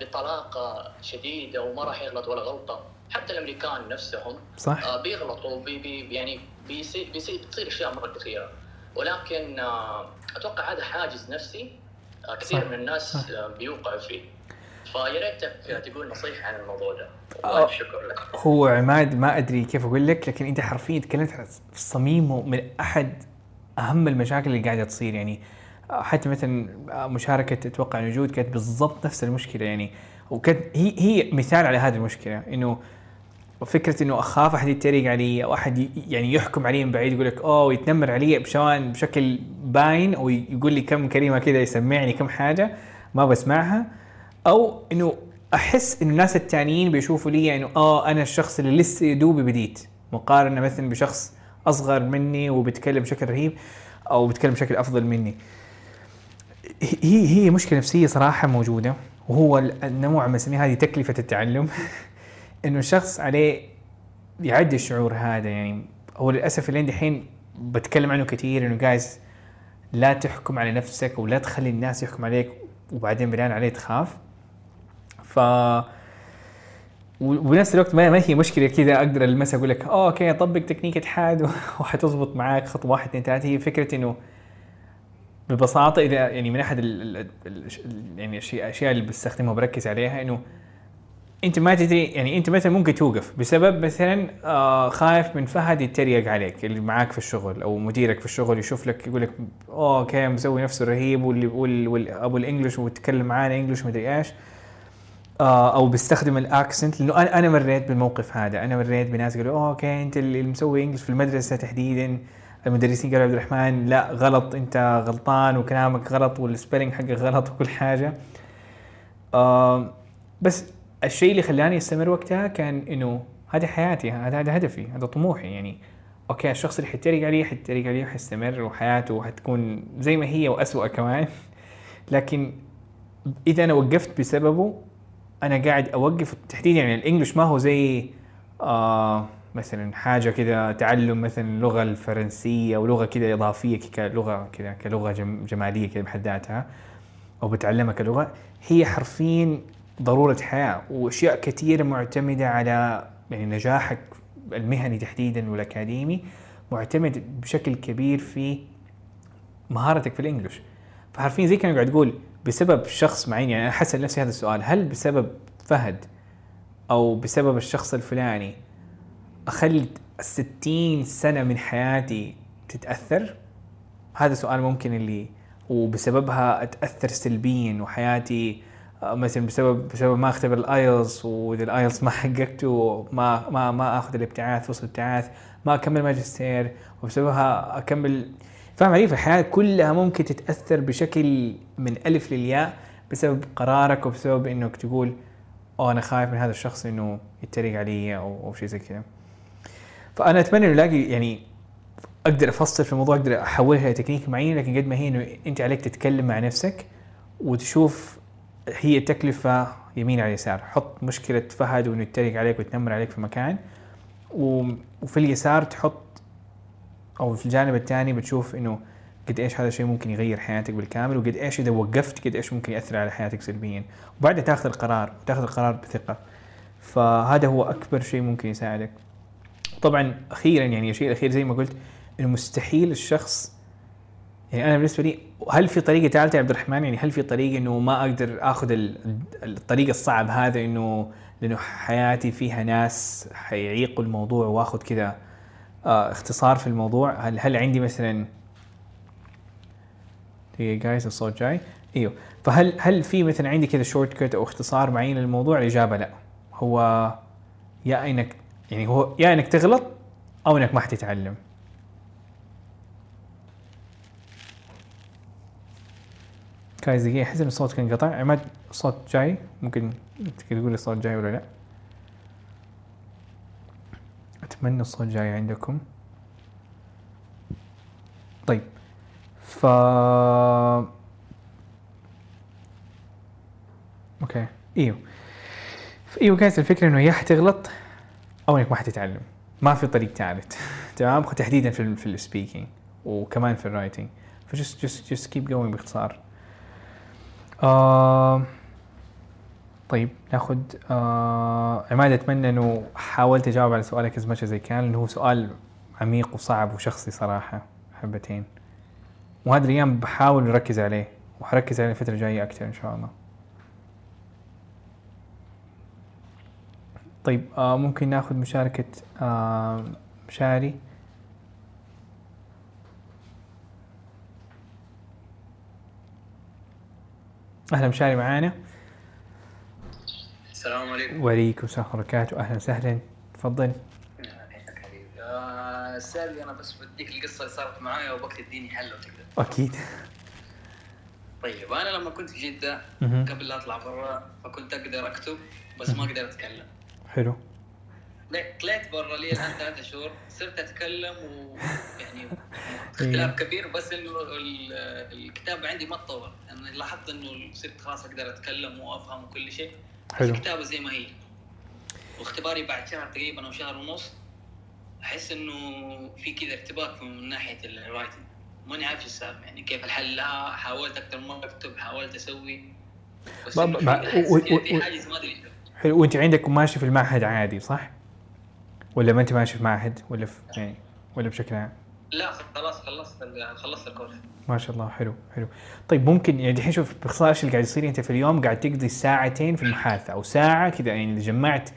بطلاقة شديدة وما راح يغلط ولا غلطة حتى الأمريكان نفسهم صح. آه بيغلطوا بي بي يعني بيصير بيصير بتصير أشياء مرة كثيرة ولكن آه أتوقع هذا حاجز نفسي آه كثير صح. من الناس صح. آه بيوقعوا فيه فيا ريتك تقول نصيحة عن الموضوع ده آه. والف شكر لك هو عماد ما أدري كيف أقول لك لكن أنت حرفيا تكلمت عن الصميم من أحد أهم المشاكل اللي قاعدة تصير يعني حتى مثلا مشاركة أتوقع نجود كانت بالضبط نفس المشكلة يعني. وكانت هي هي مثال على هذه المشكلة إنه فكرة إنه أخاف أحد يتريق علي أو أحد يعني يحكم علي من بعيد يقول لك أوه يتنمر علي بشوان بشكل باين أو يقول لي كم كلمة كذا يسمعني كم حاجة ما بسمعها. أو إنه أحس إنه الناس التانيين بيشوفوا لي إنه آه أنا الشخص اللي لسه يدوب بديت مقارنة مثلا بشخص أصغر مني وبيتكلم بشكل رهيب أو بيتكلم بشكل أفضل مني. هي هي مشكلة نفسية صراحة موجودة وهو ال- النوع ما نسميه هذه تكلفة التعلم. إنه الشخص عليه يعدي الشعور هذا يعني. هو للأسف اللي الحين بتكلم عنه كثير إنه جايز لا تحكم على نفسك ولا تخلي الناس يحكم عليك وبعدين بناء عليه تخاف. ف وبنفس الوقت ما هي مشكلة كذا أقدر ألمسها أقول لك okay طبق تكنيك اتحاد وحتظبط معاك خطوة واحد اثنين ثلاثة. هي فكرة إنه ببساطة إذا يعني من أحد ال ال ال يعني الاشياء اللي بستخدمها وبركز عليها إنه أنت ما تدري يعني أنت مثلا ممكن توقف بسبب مثلا آه خايف من فهد يتريق عليك اللي معاك في الشغل أو مديرك في الشغل يشوف لك يقول لك okay مسوي نفسه رهيب واللي وال- وال- أبو ال English ويتكلم معانا English مدري إيش. آه أو بيستخدم ال accent لأنه أنا أنا مريت بالموقف هذا. أنا مريت بناس قالوا okay أنت اللي مسوي English في المدرسة تحديدا؟ المدرسين قالوا عبد الرحمن لا غلط انت غلطان وكلامك غلط وال spelling حقك غلط وكل حاجة. آه بس الشيء اللي خلاني أستمر وقتها كان إنه هذه حياتي هذا هدفي هذا طموحي. يعني أوكي الشخص اللي حيتريق عليه حيتريق عليه وحيستمر وحياته حتكون زي ما هي وأسوأ كمان. لكن إذا أنا وقفت بسببه أنا قاعد أوقف تحديدا يعني الإنجليش ما هو زي آه مثلا حاجة كذا تعلم مثلا اللغة الفرنسية أو لغة كذا إضافية كلغة كذا كلغة جم جمالية كذا بحد ذاتها أو بتعلمها كلغة هي حرفيا ضرورة حياة وأشياء كثيرة معتمدة على يعني نجاحك المهني تحديدا والأكاديمي معتمد بشكل كبير في مهارتك في ال English. فحرفيا زي كأنك قاعد تقول بسبب شخص معين يعني أنا حسأل نفسي هذا السؤال هل بسبب فهد أو بسبب الشخص الفلاني اخلي الستين سنة من حياتي تتأثر؟ هذا سؤال ممكن اللي وبسببها أتأثر سلبيا وحياتي آه، مثلا بسبب بسبب ما أختبر ال IELTS وإذا ال IELTS ما حققته ما ما ما آخذ الابتعاث وصل الابتعاث ما أكمل ماجستير وبسببها أكمل. فاهم علي؟ فالحياة كلها ممكن تتأثر بشكل من ألف للياء بسبب قرارك وبسبب إنك تقول أوه أنا خايف من هذا الشخص إنه يتريق علي أو شيء زي كذا. فأنا أتمنى إنه ألاقي يعني أقدر أفصل في الموضوع أقدر أحولها لتكنيك معين لكن قد ما هي إنه أنت عليك تتكلم مع نفسك وتشوف هي تكلفة يمين على اليسار حط مشكلة فهد وإنه يتريق عليك ويتنمر عليك في مكان وفي اليسار تحط أو في الجانب الثاني بتشوف إنه قد إيش هذا الشيء ممكن يغير حياتك بالكامل وقد إيش إذا وقفت قد إيش ممكن يأثر على حياتك سلبيا. وبعدها تاخذ القرار وتاخذ القرار بثقة. فهذا هو أكبر شيء ممكن يساعدك. طبعا أخيرا يعني الشيء الأخير زي ما قلت انه مستحيل الشخص يعني أنا بالنسبة لي هل في طريقة ثالثه يا عبد الرحمن؟ يعني هل في طريقة إنه ما أقدر آخذ ال- الطريق الصعب هذا إنه لأنه حياتي فيها ناس حيعيقوا الموضوع وآخذ كذا آه اختصار في الموضوع؟ هل هل عندي مثلا دقيقة جايز الصوت جاي؟ إيوه. فهل هل في مثلا عندي كذا شورت كت أو اختصار معين للموضوع؟ الإجابة لا. هو يا إنك يعني هو يا إنك تغلط أو إنك ما حتتعلم. guys دقيقة أحس إن الصوت كان قطع. عماد الصوت جاي. ممكن تقول لي الصوت جاي ولا لا؟ أتمنى الصوت جاي عندكم. طيب ف okay. إيوه. إيوه كانت الفكرة إنه يا حتغلط أو انك ما حتتعلم ما في طريق ثالث. تمام؟ تحديدا في في ال speaking وكمان في ال writing ف just just just keep going باختصار. آه طيب ناخذ آه عماد أتمنى إنه حاولت أجاوب على سؤالك as much زي كان لأنه هو سؤال عميق وصعب وشخصي صراحة حبتين. وهذه الأيام بحاول نركز عليه وحركز عليه الفترة الجاية أكثر إن شاء الله. طيب آه ممكن ناخذ مشاركة آه مشاري. أهلا مشاري معانا. السلام عليكم. وعليكم السلام ورحمة الله وبركاته. أهلا وسهلا. تفضل. سالي أنا بس بديك القصة اللي صارت معايا وبك تديني حل لو تقدر أكيد. طيب أنا لما كنت في جدة. قبل لا أطلع برا فكنت أقدر أكتب بس ما أقدر أتكلم. حلو. طلعت- برا لي الآن ثلاثة شهور. صرت أتكلم ويعني اختلاف كبير بس إنه ال- الكتابه عندي ما تطور. أنا لاحظت إنه صرت خلاص أقدر أتكلم وأفهم وكل شيء. حلو. الكتابة زي ما هي. واختباري بعد شهر تقريبا أو شهر ونص أحس إنه في كذا ارتباك من ناحية الرايتنج ماني عارف إيش السالفة. يعني كيف الحل؟ لها حاولت أكثر مره أكتب حاولت أسوي. بس في- حاجز ما أدري. حلو وانت عندك ماشي في المعهد عادي صح؟ ولا ما انت ماشي في معهد؟ ولا في يعني ولا بشكل عام؟ لا خلاص خلصت خلصت الكورس. ما شاء الله حلو حلو. طيب ممكن يعني الحين شوف باختصار إيش اللي قاعد يصير؟ انت في اليوم قاعد تقضي ساعتين في المحادثة أو ساعة كذا يعني إذا جمعت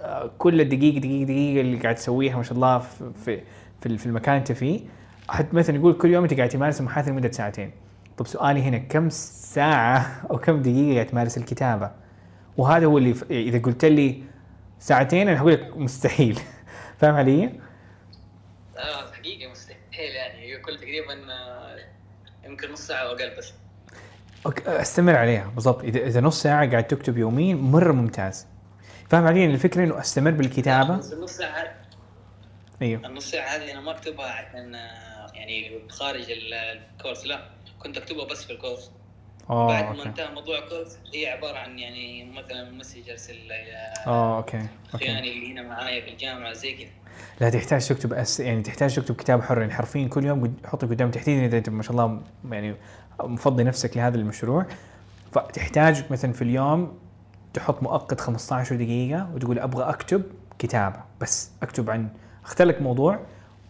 آه، كل الدقيقة دقيقة دقيقة اللي قاعد تسويها ما شاء الله في في في, المكان انت فيه حتى مثلا يقول كل يوم انت قاعد تمارس المحادثة لمدة ساعتين. طب سؤالي هنا كم ساعة أو كم دقيقة قاعد تمارس الكتابة؟ وهذا هو اللي إذا قلت لي ساعتين أنا هقول لك مستحيل. فاهم علي؟ آه حقيقه مستحيل يعني. كل تقريبا آه، يمكن نص ساعة أو أقل بس. أوكي، أستمر عليها. بالضبط. إذا إذا نص ساعة قاعد تكتب يوميا مرة ممتاز. فاهم علي؟ إن الفكرة إنه أستمر بالكتابة. بس النص ساعة. أيوه. النص ساعة هذه أنا ما أكتبها عشان آه، يعني خارج ال- ال course. لا كنت أكتبها بس في ال course. آه بعد ما انتهى موضوع ال course هي عبارة عن يعني مثلا message أرسل آه okay okay. اخواني اللي هنا معايا في الجامعة زي كذا. لا تحتاج تكتب أس... يعني تحتاج تكتب كتاب حر يعني حرفيا كل يوم حطه قدام تحديدا إذا أنت ما شاء الله يعني مفضي نفسك لهذا المشروع. فتحتاج مثلا في اليوم تحط مؤقت 15 دقيقة وتقول أبغى أكتب كتابة بس أكتب عن اختار لك موضوع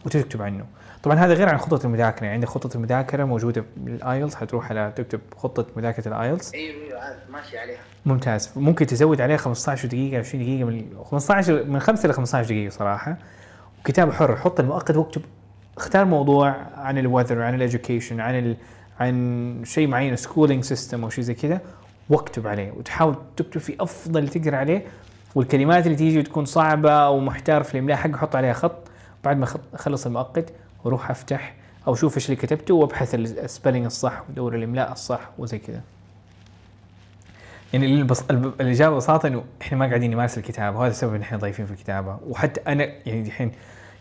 وتكتب عنه. طبعا هذا غير عن خطة المذاكرة يعني عندك خطة المذاكرة موجودة بال IELTS حتروح على تكتب خطة مذاكرة ال IELTS أيوه أيوه عارف ماشي عليها. ممتاز. ممكن تزود عليه 15 دقيقة 20 دقيقة من 15 من 5 ل 15 دقيقة صراحة. وكتابة حر حط المؤقت واكتب اختار موضوع عن ال weather عن ال education عن ال... عن شيء معين schooling system أو شيء زي كذا واكتب عليه وتحاول تكتب في أفضل اللي تقدر عليه. والكلمات اللي تيجي وتكون صعبة أو محتار في الإملاء حقه حط عليها خط. بعد ما اخلص المؤقت وأروح أفتح أو أشوف إيش اللي كتبته وأبحث السبيلنج الصح ودور الإملاء الصح وزي كذا. يعني البص... الب- الإجابة ببساطة إنه إحنا ما قاعدين نمارس الكتابة وهذا السبب إن إحنا ضايفين في الكتابة. وحتى أنا يعني الحين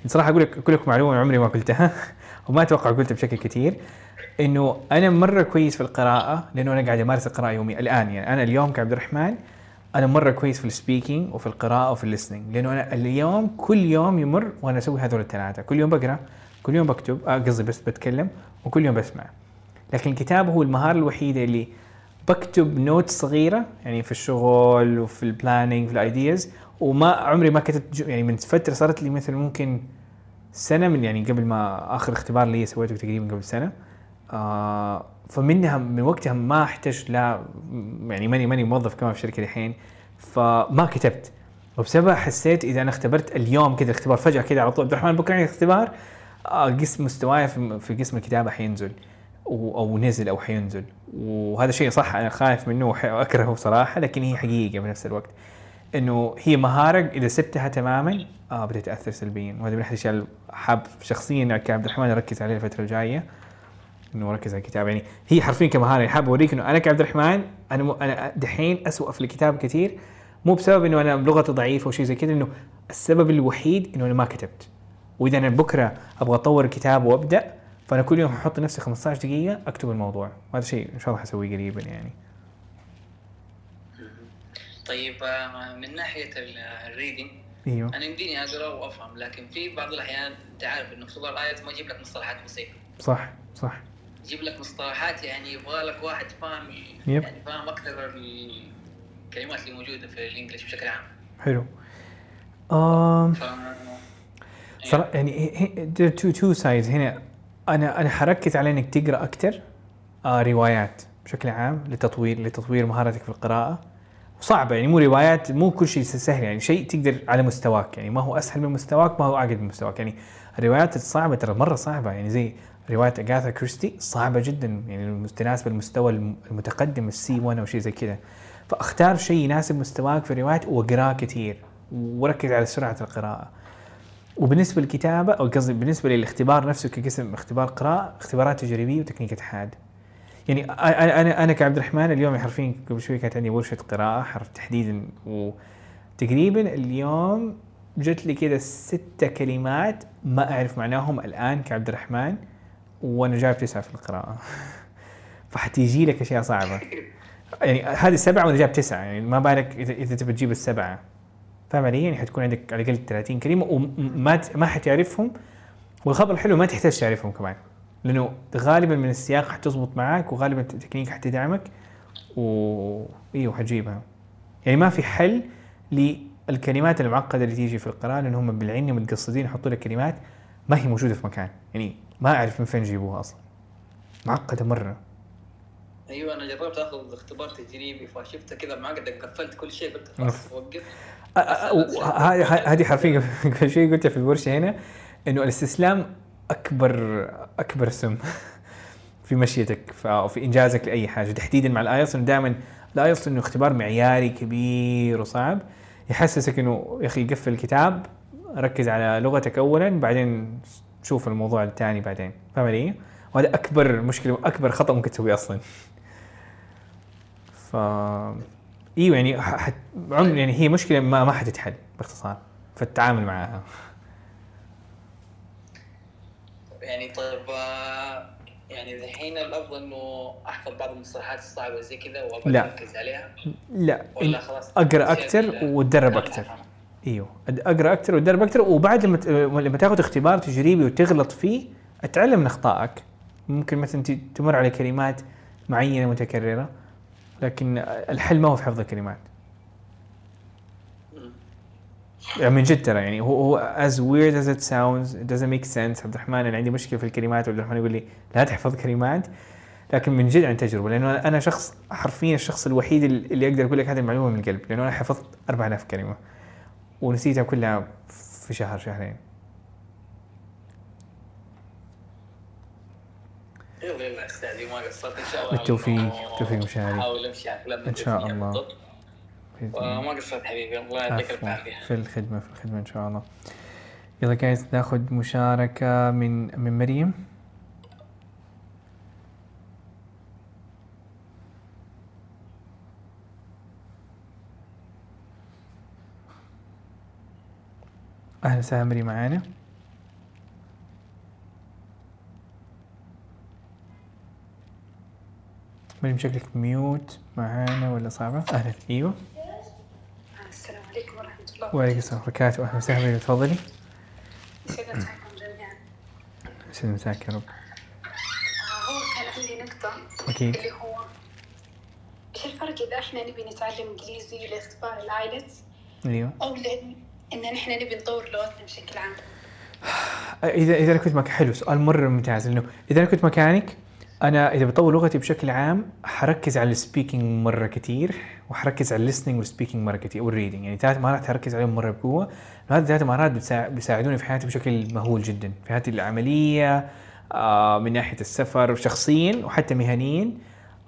صراحة أقول لك أقول لك معلومة عمري ما قلتها وما أتوقع قلتها بشكل كثير إنه أنا مرة كويس في القراءة لأنه أنا قاعد أمارس القراءة يوميا الآن يعني أنا اليوم كعبد الرحمن أنا مرة كويس في ال speaking وفي القراءة وفي ال listening لأنه أنا اليوم كل يوم يمر وأنا أسوي هذول الثلاثة. كل يوم بقرأ كل يوم بكتب آه، قصدي بس بتكلم وكل يوم بسمع. لكن الكتابه هو المهارة الوحيدة اللي بكتب note صغيرة يعني في الشغل وفي ال planning في ال ideas وما عمري ما كتبت يعني من فترة صارت لي مثلا ممكن سنة من يعني قبل ما آخر اختبار لي سويته تقريبا قبل سنة آه فمنها من وقتها ما احتجت لا يعني ماني ماني موظف كمان في شركة الحين فما كتبت. وبسببها حسيت إذا أنا اختبرت اليوم كذا اختبار فجأة كذا على طول عبد الرحمن بكرة عندي اختبار؟ آه قسم مستواي في, قسم الكتابة حينزل أو نزل أو حينزل. وهذا شيء صح أنا خايف منه واكرهه صراحة لكن هي حقيقة بنفس الوقت. إنه هي مهارة إذا سبتها تماما آه بتتأثر سلبيا. وهذا من احد الاشياء اللي حاب شخصيا كعبد الرحمن اركز عليه الفترة الجاية. إنه اركز على الكتابة. يعني هي حرفيا كمهارة يعني حاب أوريك إنه أنا كعبد الرحمن أنا م... أنا دحين اسوء في الكتاب كثير. مو بسبب إنه أنا لغتي ضعيفة أو شيء زي كذا إنه السبب الوحيد إنه أنا ما كتبت. وإذا أنا بكرة أبغى أطور الكتاب وأبدأ فأنا كل يوم أحط لنفسي 15 دقيقة أكتب الموضوع. وهذا شيء إن شاء الله حسويه قريبا يعني. طيب آه، من ناحية الريدنج أيوه. أنا يمديني اقرا وأفهم لكن في بعض الأحيان أنت عارف إنه في بعض الآيات ما يجيب لك مصطلحات بسيطة. صح صح. يجيب لك مصطلحات يعني يبغى لك واحد فاهم يب. يعني فاهم أكثر ال... الكلمات اللي موجودة في الإنجليش بشكل عام. حلو. ف صراحة يعني two two sides. هنا أنا أنا حركز على إنك تقرأ أكثر آه روايات بشكل عام لتطوير لتطوير مهاراتك في القراءة. وصعبة يعني مو روايات مو كل شيء سهل يعني شيء تقدر على مستواك يعني. ما هو أسهل من مستواك ما هو اعقد من مستواك يعني. الروايات الصعبة ترى مرة صعبة يعني زي رواية اغاثا كريستي صعبة جدا يعني تناسب المستوى الم- المتقدم السي 1 أو شيء زي كذا. فأختار شيء يناسب مستواك في الروايات وأقراه كثير وركز على سرعة القراءة. وبالنسبة للكتابة أو قصدي بالنسبة للاختبار نفسه كقسم اختبار قراءة اختبارات تجريبية وتكنيك اتحاد. يعني أنا أنا أنا كعبد الرحمن اليوم حرفيا قبل شوي كانت عندي ورشه قراءة حرف تحديدا وتقريبا اليوم جت لي كذا ستة كلمات ما أعرف معناهم الآن كعبد الرحمن وأنا جايب تسعة في القراءة. فحتيجي لك أشياء صعبة. يعني هذه سبعه وأنا جايب تسعة يعني ما بالك إذا إذا تبي تجيب السبعة. علي؟ يعني حتكون عندك على الأقل 30 كلمه وما ما حتعرفهم والخبر الحلو ما تحتاج تعرفهم كمان لأنه غالبا من السياق حتزبط معاك وغالبا التكنيك حتدعمك و أيوه حتجيبها يعني ما في حل للكلمات المعقدة اللي تيجي في القراءة لأن هم بالعين متقصدين يحطوا لك كلمات ما هي موجودة في مكان يعني ما أعرف من فين يجيبوها أصلا معقدة مرة أيوه أنا جربت آخذ اختبار تجريبي فشفته كذا معقد قفلت كل شيء قلت. خلاص وقف أ- أ- و- ه- ه- هذه حرفيا قبل شوي قلتها في الورشة هنا إنه الاستسلام أكبر أكبر سم في مشيتك أو في إنجازك لأي حاجة. تحديدا مع ال IELTS إنه دائما ال IELTS إنه اختبار معياري كبير وصعب. يحسسك إنه يا أخي قفل الكتاب ركز على لغتك اولا بعدين شوف الموضوع الثاني بعدين. فاهم علي؟ وهذا أكبر مشكلة واكبر خطأ ممكن تسويه أصلا. ف إيوه يعني ح... ح... عمر يعني هي مشكلة ما ما حتتحل باختصار في التعامل معها. يعني طيب آه، يعني الحين الأفضل إنه أحفظ بعض المصطلحات الصعبة زي كذا وأبغى لا. أركز عليها؟ لا. ولا خلاص أقرأ أكثر وتدرب أكثر. إيوه. أقرأ أكثر وتدرب أكثر وبعد لما لما تاخذ اختبار تجريبي وتغلط فيه أتعلم من أخطائك. ممكن مثلا تمر على كلمات معينة متكررة. لكن الحل ما هو في حفظ الكلمات. يعني من جد ترى يعني هو هو as weird as it sounds it doesn't make sense. عبد الرحمن أنا عندي مشكلة في الكلمات وعبد الرحمن يقول لي لا تحفظ كلمات. لكن من جد عن تجربة لأنه أنا شخص حرفيا الشخص الوحيد اللي أقدر أقول لك هذه المعلومة من القلب لأنه أنا حفظت 4000 كلمة ونسيتها كلها في شهر شهرين. يلا يلا استاذي ما قصرت ان شاء الله بالتوفيق، بالتوفيق مشاري. احاول أمشي على إن شاء بالتوفيق الله. وما قصرت حبيبي. الله يعطيك. العافيه في الخدمة في الخدمة إن شاء الله. يلا جايز ناخذ مشاركة من من مريم. أهلا وسهلا مريم معانا؟ مريم شكلك mute معانا ولا صعبة؟ أهلا أيوه. السلام عليكم ورحمة الله وعليكم السلام ورحمة الله. وبركاته أهلا وسهلا. تفضلي. يسعد مساكم جميعا. يسعد مساك يا رب. آه، هو كان عندي نقطة أكيد. اللي هو إيش الفرق إذا إحنا نبي نتعلم إنجليزي لإختبار ال IELTS أيوه. أو إن نحن نبي نطور لغتنا بشكل عام؟ اذا أنا كنت مك حلو سؤال مرة ممتاز. لأنه إذا أنا كنت مكانك أنا إذا بطور لغتي بشكل عام حركز على ال speaking مرة كثير وحركز على ال listening وال speaking مرة كثير وال reading يعني ثلاث مهارات حركز عليهم مرة بقوة. هذه ثلاث مهارات بيساعدوني في حياتي بشكل مهول جدا. في حياتي العملية آه من ناحية السفر شخصيا وحتى مهنيا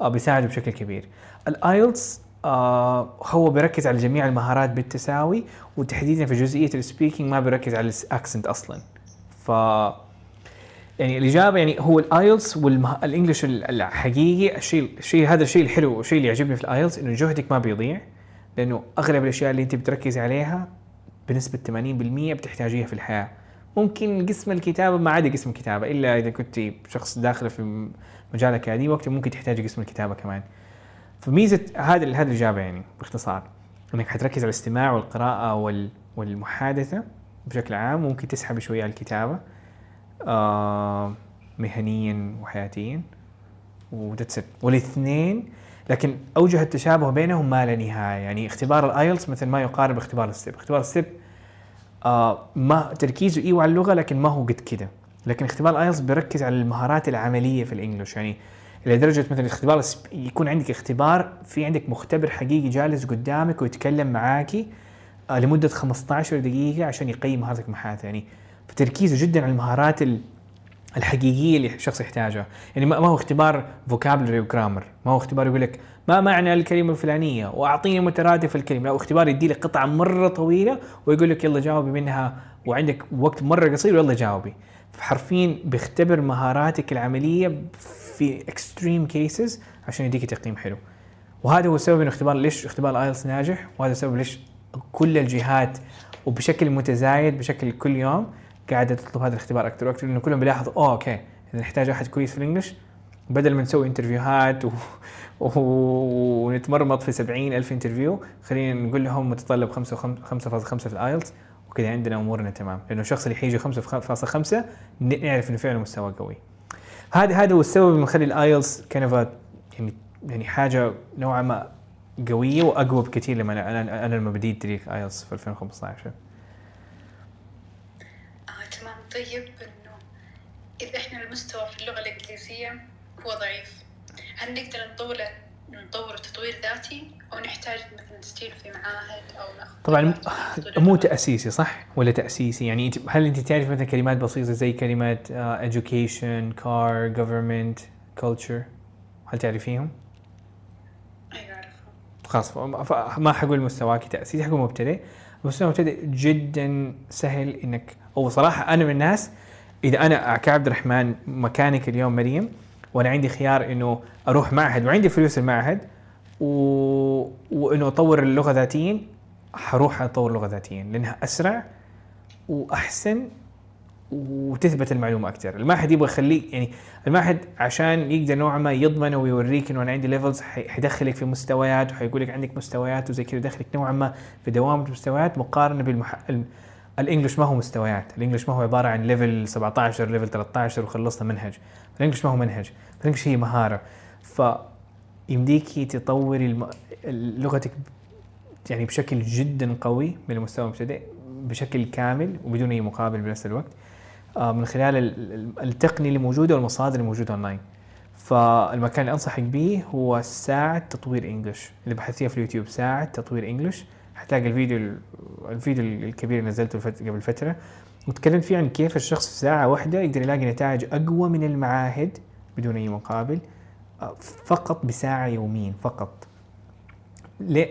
آه بيساعدوا بشكل كبير. ال IELTS آه هو بيركز على جميع المهارات بالتساوي وتحديدا في جزئية ال speaking ما بيركز على ال accent أصلا. ف يعني الإجابة يعني هو ال IELTS وال English الحقيقي الشيء الشيء هذا الشيء الحلو والشيء اللي يعجبني في ال IELTS إنه جهدك ما بيضيع لأنه أغلب الأشياء اللي أنت بتركز عليها بنسبة 80% بتحتاجيها في الحياة. ممكن قسم الكتابة ما عدا قسم الكتابة إلا إذا كنت شخص داخل في مجال أكاديمي وقتها ممكن تحتاجي قسم الكتابة كمان. فميزة هذا هذه الإجابة يعني باختصار إنك حتركز على الاستماع والقراءة وال والمحادثة بشكل عام ممكن تسحب شوية على الكتابة. مهنيا وحياتيا و that's it والاثنين لكن أوجه التشابه بينهم ما لا نهاية. يعني اختبار ال IELTS مثل ما يقارب اختبار ال STEP اختبار ال STEP آه ما تركيزه إيوه على اللغة لكن ما هو قد كده. لكن اختبار ال IELTS بيركز على المهارات العملية في ال English. يعني لدرجة مثلا اختبار ال STEP- يكون عندك اختبار في عندك مختبر حقيقي جالس قدامك ويتكلم معاكي آه لمدة 15 دقيقة عشان يقيم مهارتك محادثة يعني فتركيزه جدا على المهارات ال- الحقيقية اللي الشخص يحتاجها. يعني ما ما هو اختبار vocabulary و grammar ما هو اختبار يقول لك ما معنى الكلمة الفلانية واعطيني مترادف الكلمة. لا هو اختبار يدي لك قطعة مرة طويلة ويقول لك يلا جاوبي منها وعندك وقت مرة قصير ويلا جاوبي. حرفيا بيختبر مهاراتك العملية في extreme cases عشان يديك تقييم حلو. وهذا هو السبب انه اختبار ليش اختبار ال IELTS ناجح وهذا السبب ليش كل الجهات وبشكل متزايد بشكل كل يوم قاعدة تطلب هذا الاختبار أكثر وأكثر لأنه كلهم بيلاحظوا أوه okay نحتاج احد كويس في ال English بدل ما نسوي interview هات و... و... ونتمرمط في 70 ألف interview خلينا نقول لهم متطلب 5 5.5 في ال IELTS وكذا عندنا أمورنا تمام. لأنه الشخص اللي حيجي 5.5 ن- نعرف إنه فعلا مستواه قوي. هذا هذا هو السبب اللي مخلي ال IELTS كان يعني يعني حاجة نوعا ما قوية وأقوى بكثير لما أنا أنا, لما بديت تاريخ IELTS في 2015 آه طيب إنه إذا إحنا المستوى في اللغة الإنجليزية هو ضعيف. هل نقدر نطوره نطور تطوير ذاتي أو نحتاج مثلا تسجيل في معاهد أو طبعا مو؟ تأسيسي صح؟ ولا تأسيسي؟ يعني انت هل أنت تعرف مثلا كلمات بسيطة زي كلمه uh, education car government culture هل تعرفيهم؟ أيوه خلاص ما حقول مستواك تأسيسي حقول مبتدئ. مستوى مبتدئ جدا سهل إنك أو صراحة أنا من الناس إذا أنا كعبد الرحمن مكانك اليوم مريم وأنا عندي خيار إنه أروح معهد وعندي فلوس المعهد و... وإنه أطور اللغة ذاتيا حروح أطور اللغة ذاتيا لأنها أسرع وأحسن وتثبت المعلومة أكثر، المعهد يبغى يخليك يعني المعهد عشان يقدر نوعا ما يضمن ويوريك إنه أنا عندي levels حيدخلك في مستويات وحيقول لك عندك مستويات وزي كذا يدخلك نوعا ما في دوامة مستويات مقارنة بالمح... ال- ال English ما هو مستويات، ال English ما هو عبارة عن level 17 level 13 وخلصنا منهج، ال English ما هو منهج، ال English هي مهارة. ف يمديكي تطوري الم... لغتك يعني بشكل جدا قوي من المستوى المبتدئ بشكل كامل وبدون أي مقابل بنفس الوقت. آه، من خلال ال- ال- التقنيه اللي موجودة والمصادر اللي موجودة اونلاين فالمكان اللي أنصحك به هو ساعة تطوير English اللي بحثيها في اليوتيوب ساعة تطوير English حتلاقي الفيديو الفيديو الكبير اللي نزلته قبل فترة وتكلمت فيه عن كيف الشخص في ساعة واحدة يقدر يلاقي نتائج أقوى من المعاهد بدون أي مقابل فقط بساعة يوميا فقط.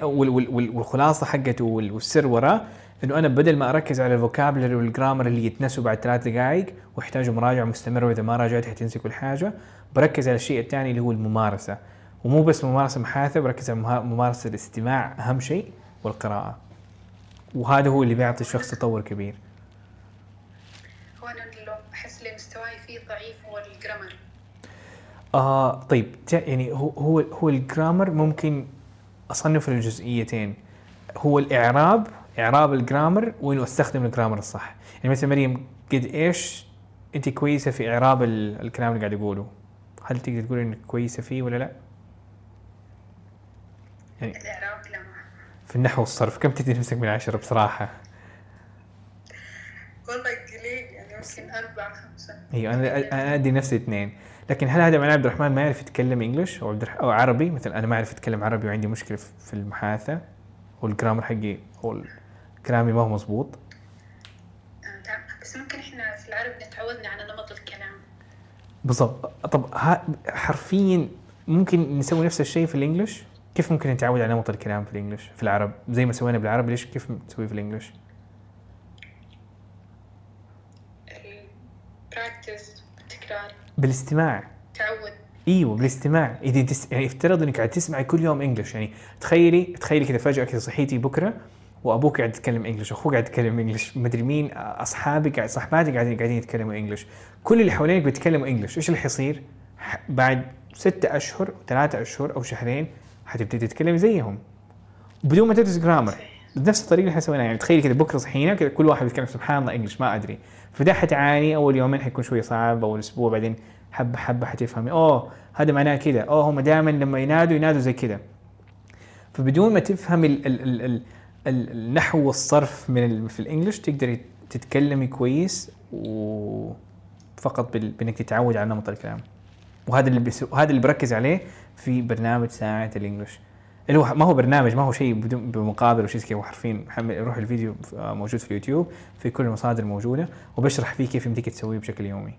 والخلاصة حقته وال- والسر وراه إنه أنا بدل ما أركز على الفوكابلري والجرامر اللي يتنسوا بعد ثلاث دقائق ويحتاجوا مراجعة مستمرة وإذا ما راجعت حتنسي كل حاجة. بركز على الشيء الثاني اللي هو الممارسة. ومو بس ممارسة محاثة بركز على ممارسة الاستماع أهم شيء. والقراءة. وهذا هو اللي بيعطي الشخص تطور كبير. هو أنا اللي أحس اللي مستواي فيه ضعيف هو الجرامر. آه طيب يعني هو هو هو الجرامر ممكن اصنفه لجزئيتين هو الإعراب إعراب الجرامر وإنه أستخدم الجرامر الصح. يعني مثلا مريم قد إيش أنت كويسة في إعراب ال- الكلام اللي قاعد اقوله هل تقدر تقول إنك كويسة فيه ولا لا؟ يعني ما في النحو والصرف. كم تدي نفسك من عشرة بصراحة؟ والله قليل يعني يمكن أربعة خمسة. أيوه أنا أنا أدي نفسي اثنين. لكن هل هذا معناه عبد الرحمن ما يعرف يتكلم إنجلش أو. أو عربي؟ مثلا أنا ما أعرف أتكلم عربي وعندي مشكلة في المحاثه والجرامر حقي أو كلامي ما هو مزبوط آه،. بس ممكن إحنا في العرب تعودنا على نمط الكلام. بالضبط. طب ها حرفيا ممكن نسوي نفس الشيء في الانجليش كيف ممكن نتعود على نمط الكلام في الإنجليش في العرب؟ زي ما سوينا بالعربي ليش كيف نسوي في الإنجليش؟ التكرار. بالاستماع. تعود. إيوه بالاستماع. إذا تس... يعني افترض إنك قاعد تسمعي كل يوم انجلش يعني تخيلي تخيلي كذا فجأة كذا صحيتي بكرة وأبوك قاعد يتكلم انجلش أخوك قاعد يتكلم انجلش مدري مين أصحابك قاعد صاحباتك قاعدين قاعدين يتكلموا انجلش كل اللي حوالينك بيتكلموا انجلش إيش اللي حيصير؟ بعد ستة أشهر ثلاثة أشهر أو شهرين حتبتدي تتكلم زيهم. بدون ما تدرس جرامر بنفس الطريقة اللي إحنا سويناها. يعني تخيلي كذا بكرة صحينا كذا كل واحد بيتكلم سبحان الله انجلش ما أدري. فده حتعاني أول يومين حيكون شوية صعب أول أسبوع بعدين حبة حبة حتفهمي. أوه هذا معناه كذا أوه هم دائما لما ينادوا ينادوا زي كذا فبدون ما تفهم ال ال ال ال ال النحو والصرف من ال في الإنجليش تقدري تتكلمي كويس وفقط بإنك تتعود على نمط الكلام. وهذا اللي بس هذا اللي بركز عليه في برنامج ساعة الإنجليش. اللي هو ما هو برنامج ما هو شيء بدون بمقابل وشيء كذا حرفيا حمل روح الفيديو آه، موجود في اليوتيوب في كل المصادر موجودة وبشرح فيه كيف يمديك تسويه بشكل يومي.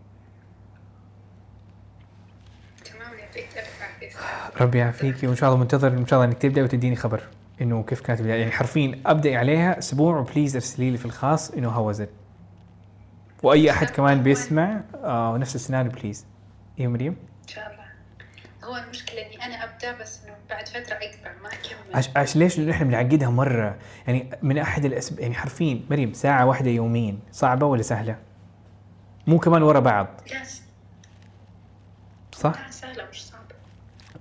ربي يعافيكي وإن شاء الله منتظر إن شاء الله إنك تبدأ وتديني خبر إنه كيف كانت البداية. يعني حرفيا أبدأ عليها أسبوع و please ارسلي لي في الخاص إنه هو زد وأي أحد كمان بيسمع آه نفس السيناريو please. أيوه مريم؟ ان شاء الله. هو المشكلة إني أنا أبدأ بس إنه بعد فترة اقطع ما أكمل. عش, عش ليش إحنا بنعقدها مرة؟ يعني من أحد الاسباب يعني حرفيا مريم ساعة واحدة يوميا صعبة ولا سهلة؟ مو كمان ورا بعض. لا صح؟ لا سهلة مش صعبة.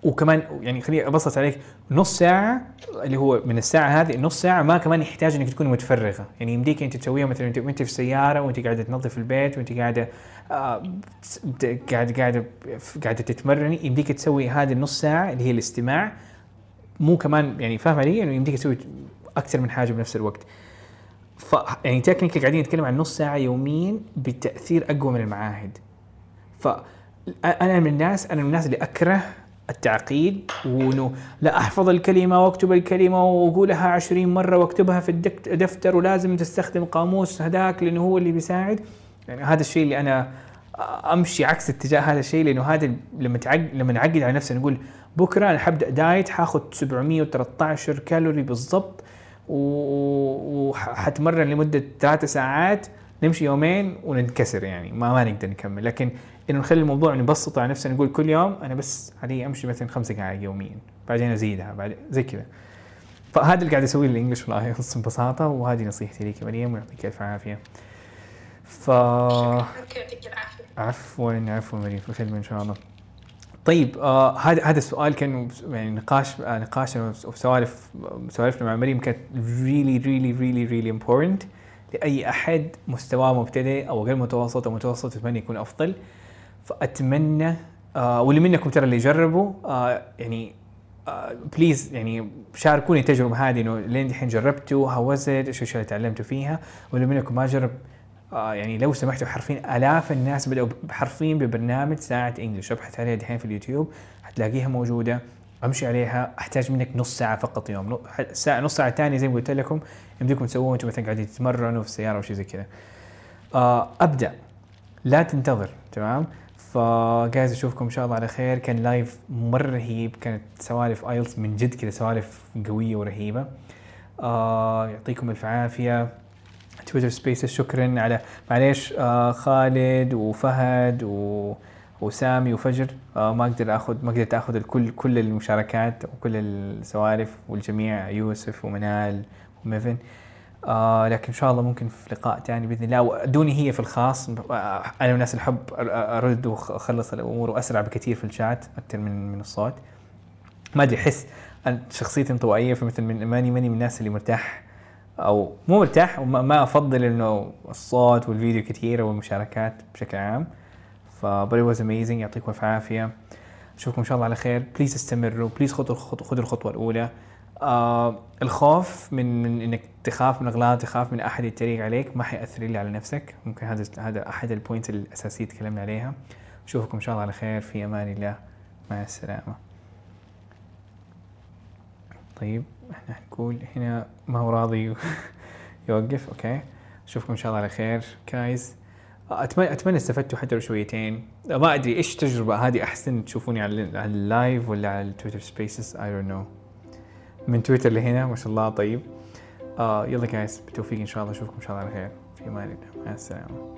وكمان يعني خليني أبسط عليك نص ساعة اللي هو من الساعة هذه النص ساعة ما كمان يحتاج إنك تكون متفرغة، يعني يمديك أنت تسويها مثلا وانت في السيارة وأنت قاعدة تنظف البيت وأنت قاعدة آه قاعدة قاعدة قاعدة تتمرني يمديك تسوي هذه النص ساعة اللي هي الاستماع مو كمان يعني فاهم علي إنه يمديك تسوي أكثر من حاجة بنفس الوقت. ف يعني تكنيكال قاعدين نتكلم عن نص ساعة يوميا بتأثير أقوى من المعاهد. ف أنا من الناس أنا من الناس اللي أكره التعقيد وأنه لا أحفظ الكلمة وأكتب الكلمة وأقولها عشرين مرة وأكتبها في الدفتر ولازم تستخدم قاموس هذاك لأنه هو اللي بيساعد. يعني هذا الشيء اللي أنا أمشي عكس اتجاه هذا الشيء لأنه هذا لما تعقد لما نعقد على نفسنا نقول بكرة أنا حبدأ diet حاخذ 713 كالوري بالضبط وحتمرن لمدة ثلاثة ساعات نمشي يومين وننكسر يعني ما ما نقدر نكمل. لكن إنه نخلي الموضوع نبسطه على نفسنا نقول كل يوم أنا بس علي أمشي مثلا خمس دقائق يوميا بعدين أزيدها بعد زي كذا. فهذا اللي قاعد أسويه لل English وال IELTS ببساطة وهذه نصيحتي لك مريم ويعطيك ألف عافية. ف عفوا عفوا مريم في خدمة إن شاء الله. طيب آه هذا هذا السؤال كان يعني نقاش آه نقاشنا وسوالف سوالفنا مع مريم كانت really really really really important لأي أحد مستواه مبتدئ أو غير متوسط أو متوسط يتمنى يكون أفضل. فأتمنى آه واللي منكم ترى اللي يجربوا آه يعني آه بليز يعني شاركوني التجربه هذه إنه لين دحين جربتوا هوزت إيش الاشياء اللي تعلمتوا فيها. واللي منكم ما جرب آه يعني لو سمحتوا حرفيا آلاف الناس بدأوا حرفيا ببرنامج ساعة English أبحث عليها دحين في اليوتيوب حتلاقيها موجودة أمشي عليها أحتاج منك نص ساعة فقط يوم ساعة نص ساعة ثانية زي ما قلت لكم يمديكم تسووها وأنتم مثلا قاعدين تتمرنوا في السيارة أو شيء زي كذا. آه أبدأ. لا تنتظر تمام؟ ف guys أشوفكم إن شاء الله على خير. كان live مره رهيب كانت سوالف IELTS من جد كذا سوالف قوية ورهيبة. آه يعطيكم ألف عافية. Twitter Spaces شكرا على معليش آه خالد وفهد و وسامي وفجر. آه ما أقدر آخذ ما قدرت آخذ الكل كل المشاركات وكل السوالف والجميع يوسف ومنال وميفن. آه لكن إن شاء الله ممكن في لقاء ثاني بإذن الله. ودوني هي في الخاص. آه أنا من الناس اللي احب أرد وأخلص الأمور وأسرع بكثير في الشات أكثر من من الصوت. ما أدري أحس شخصيتي انطوائية فمثل من ماني ماني من الناس اللي مرتاح أو مو مرتاح وما ما أفضل إنه الصوت والفيديو كثيرة والمشاركات بشكل عام. ف but it was amazing. يعطيكم الف عافية. أشوفكم إن شاء الله على خير. please استمروا. please خذوا خذوا الخطوة الأولى. آه الخوف من من إنك تخاف من اغلاط تخاف من أحد يتريق عليك ما حيأثر الا على نفسك. ممكن هذا هذا أحد ال points الأساسية تكلمنا عليها. أشوفكم إن شاء الله على خير. في أمان الله. مع السلامة. طيب إحنا حنقول هنا ما هو راضي يوقف. okay. أشوفكم إن شاء الله على خير. guys اتمنى أتمنى استفدتوا حتى لو شويتين. ما أدري إيش التجربه هذه أحسن تشوفوني على ال live ولا على ال Twitter Spaces I don't know من تويتر لهنا ما شاء الله طيب. آه يلا guys بالتوفيق إن شاء الله أشوفكم إن شاء الله على خير. في أمان الله. مع السلامة.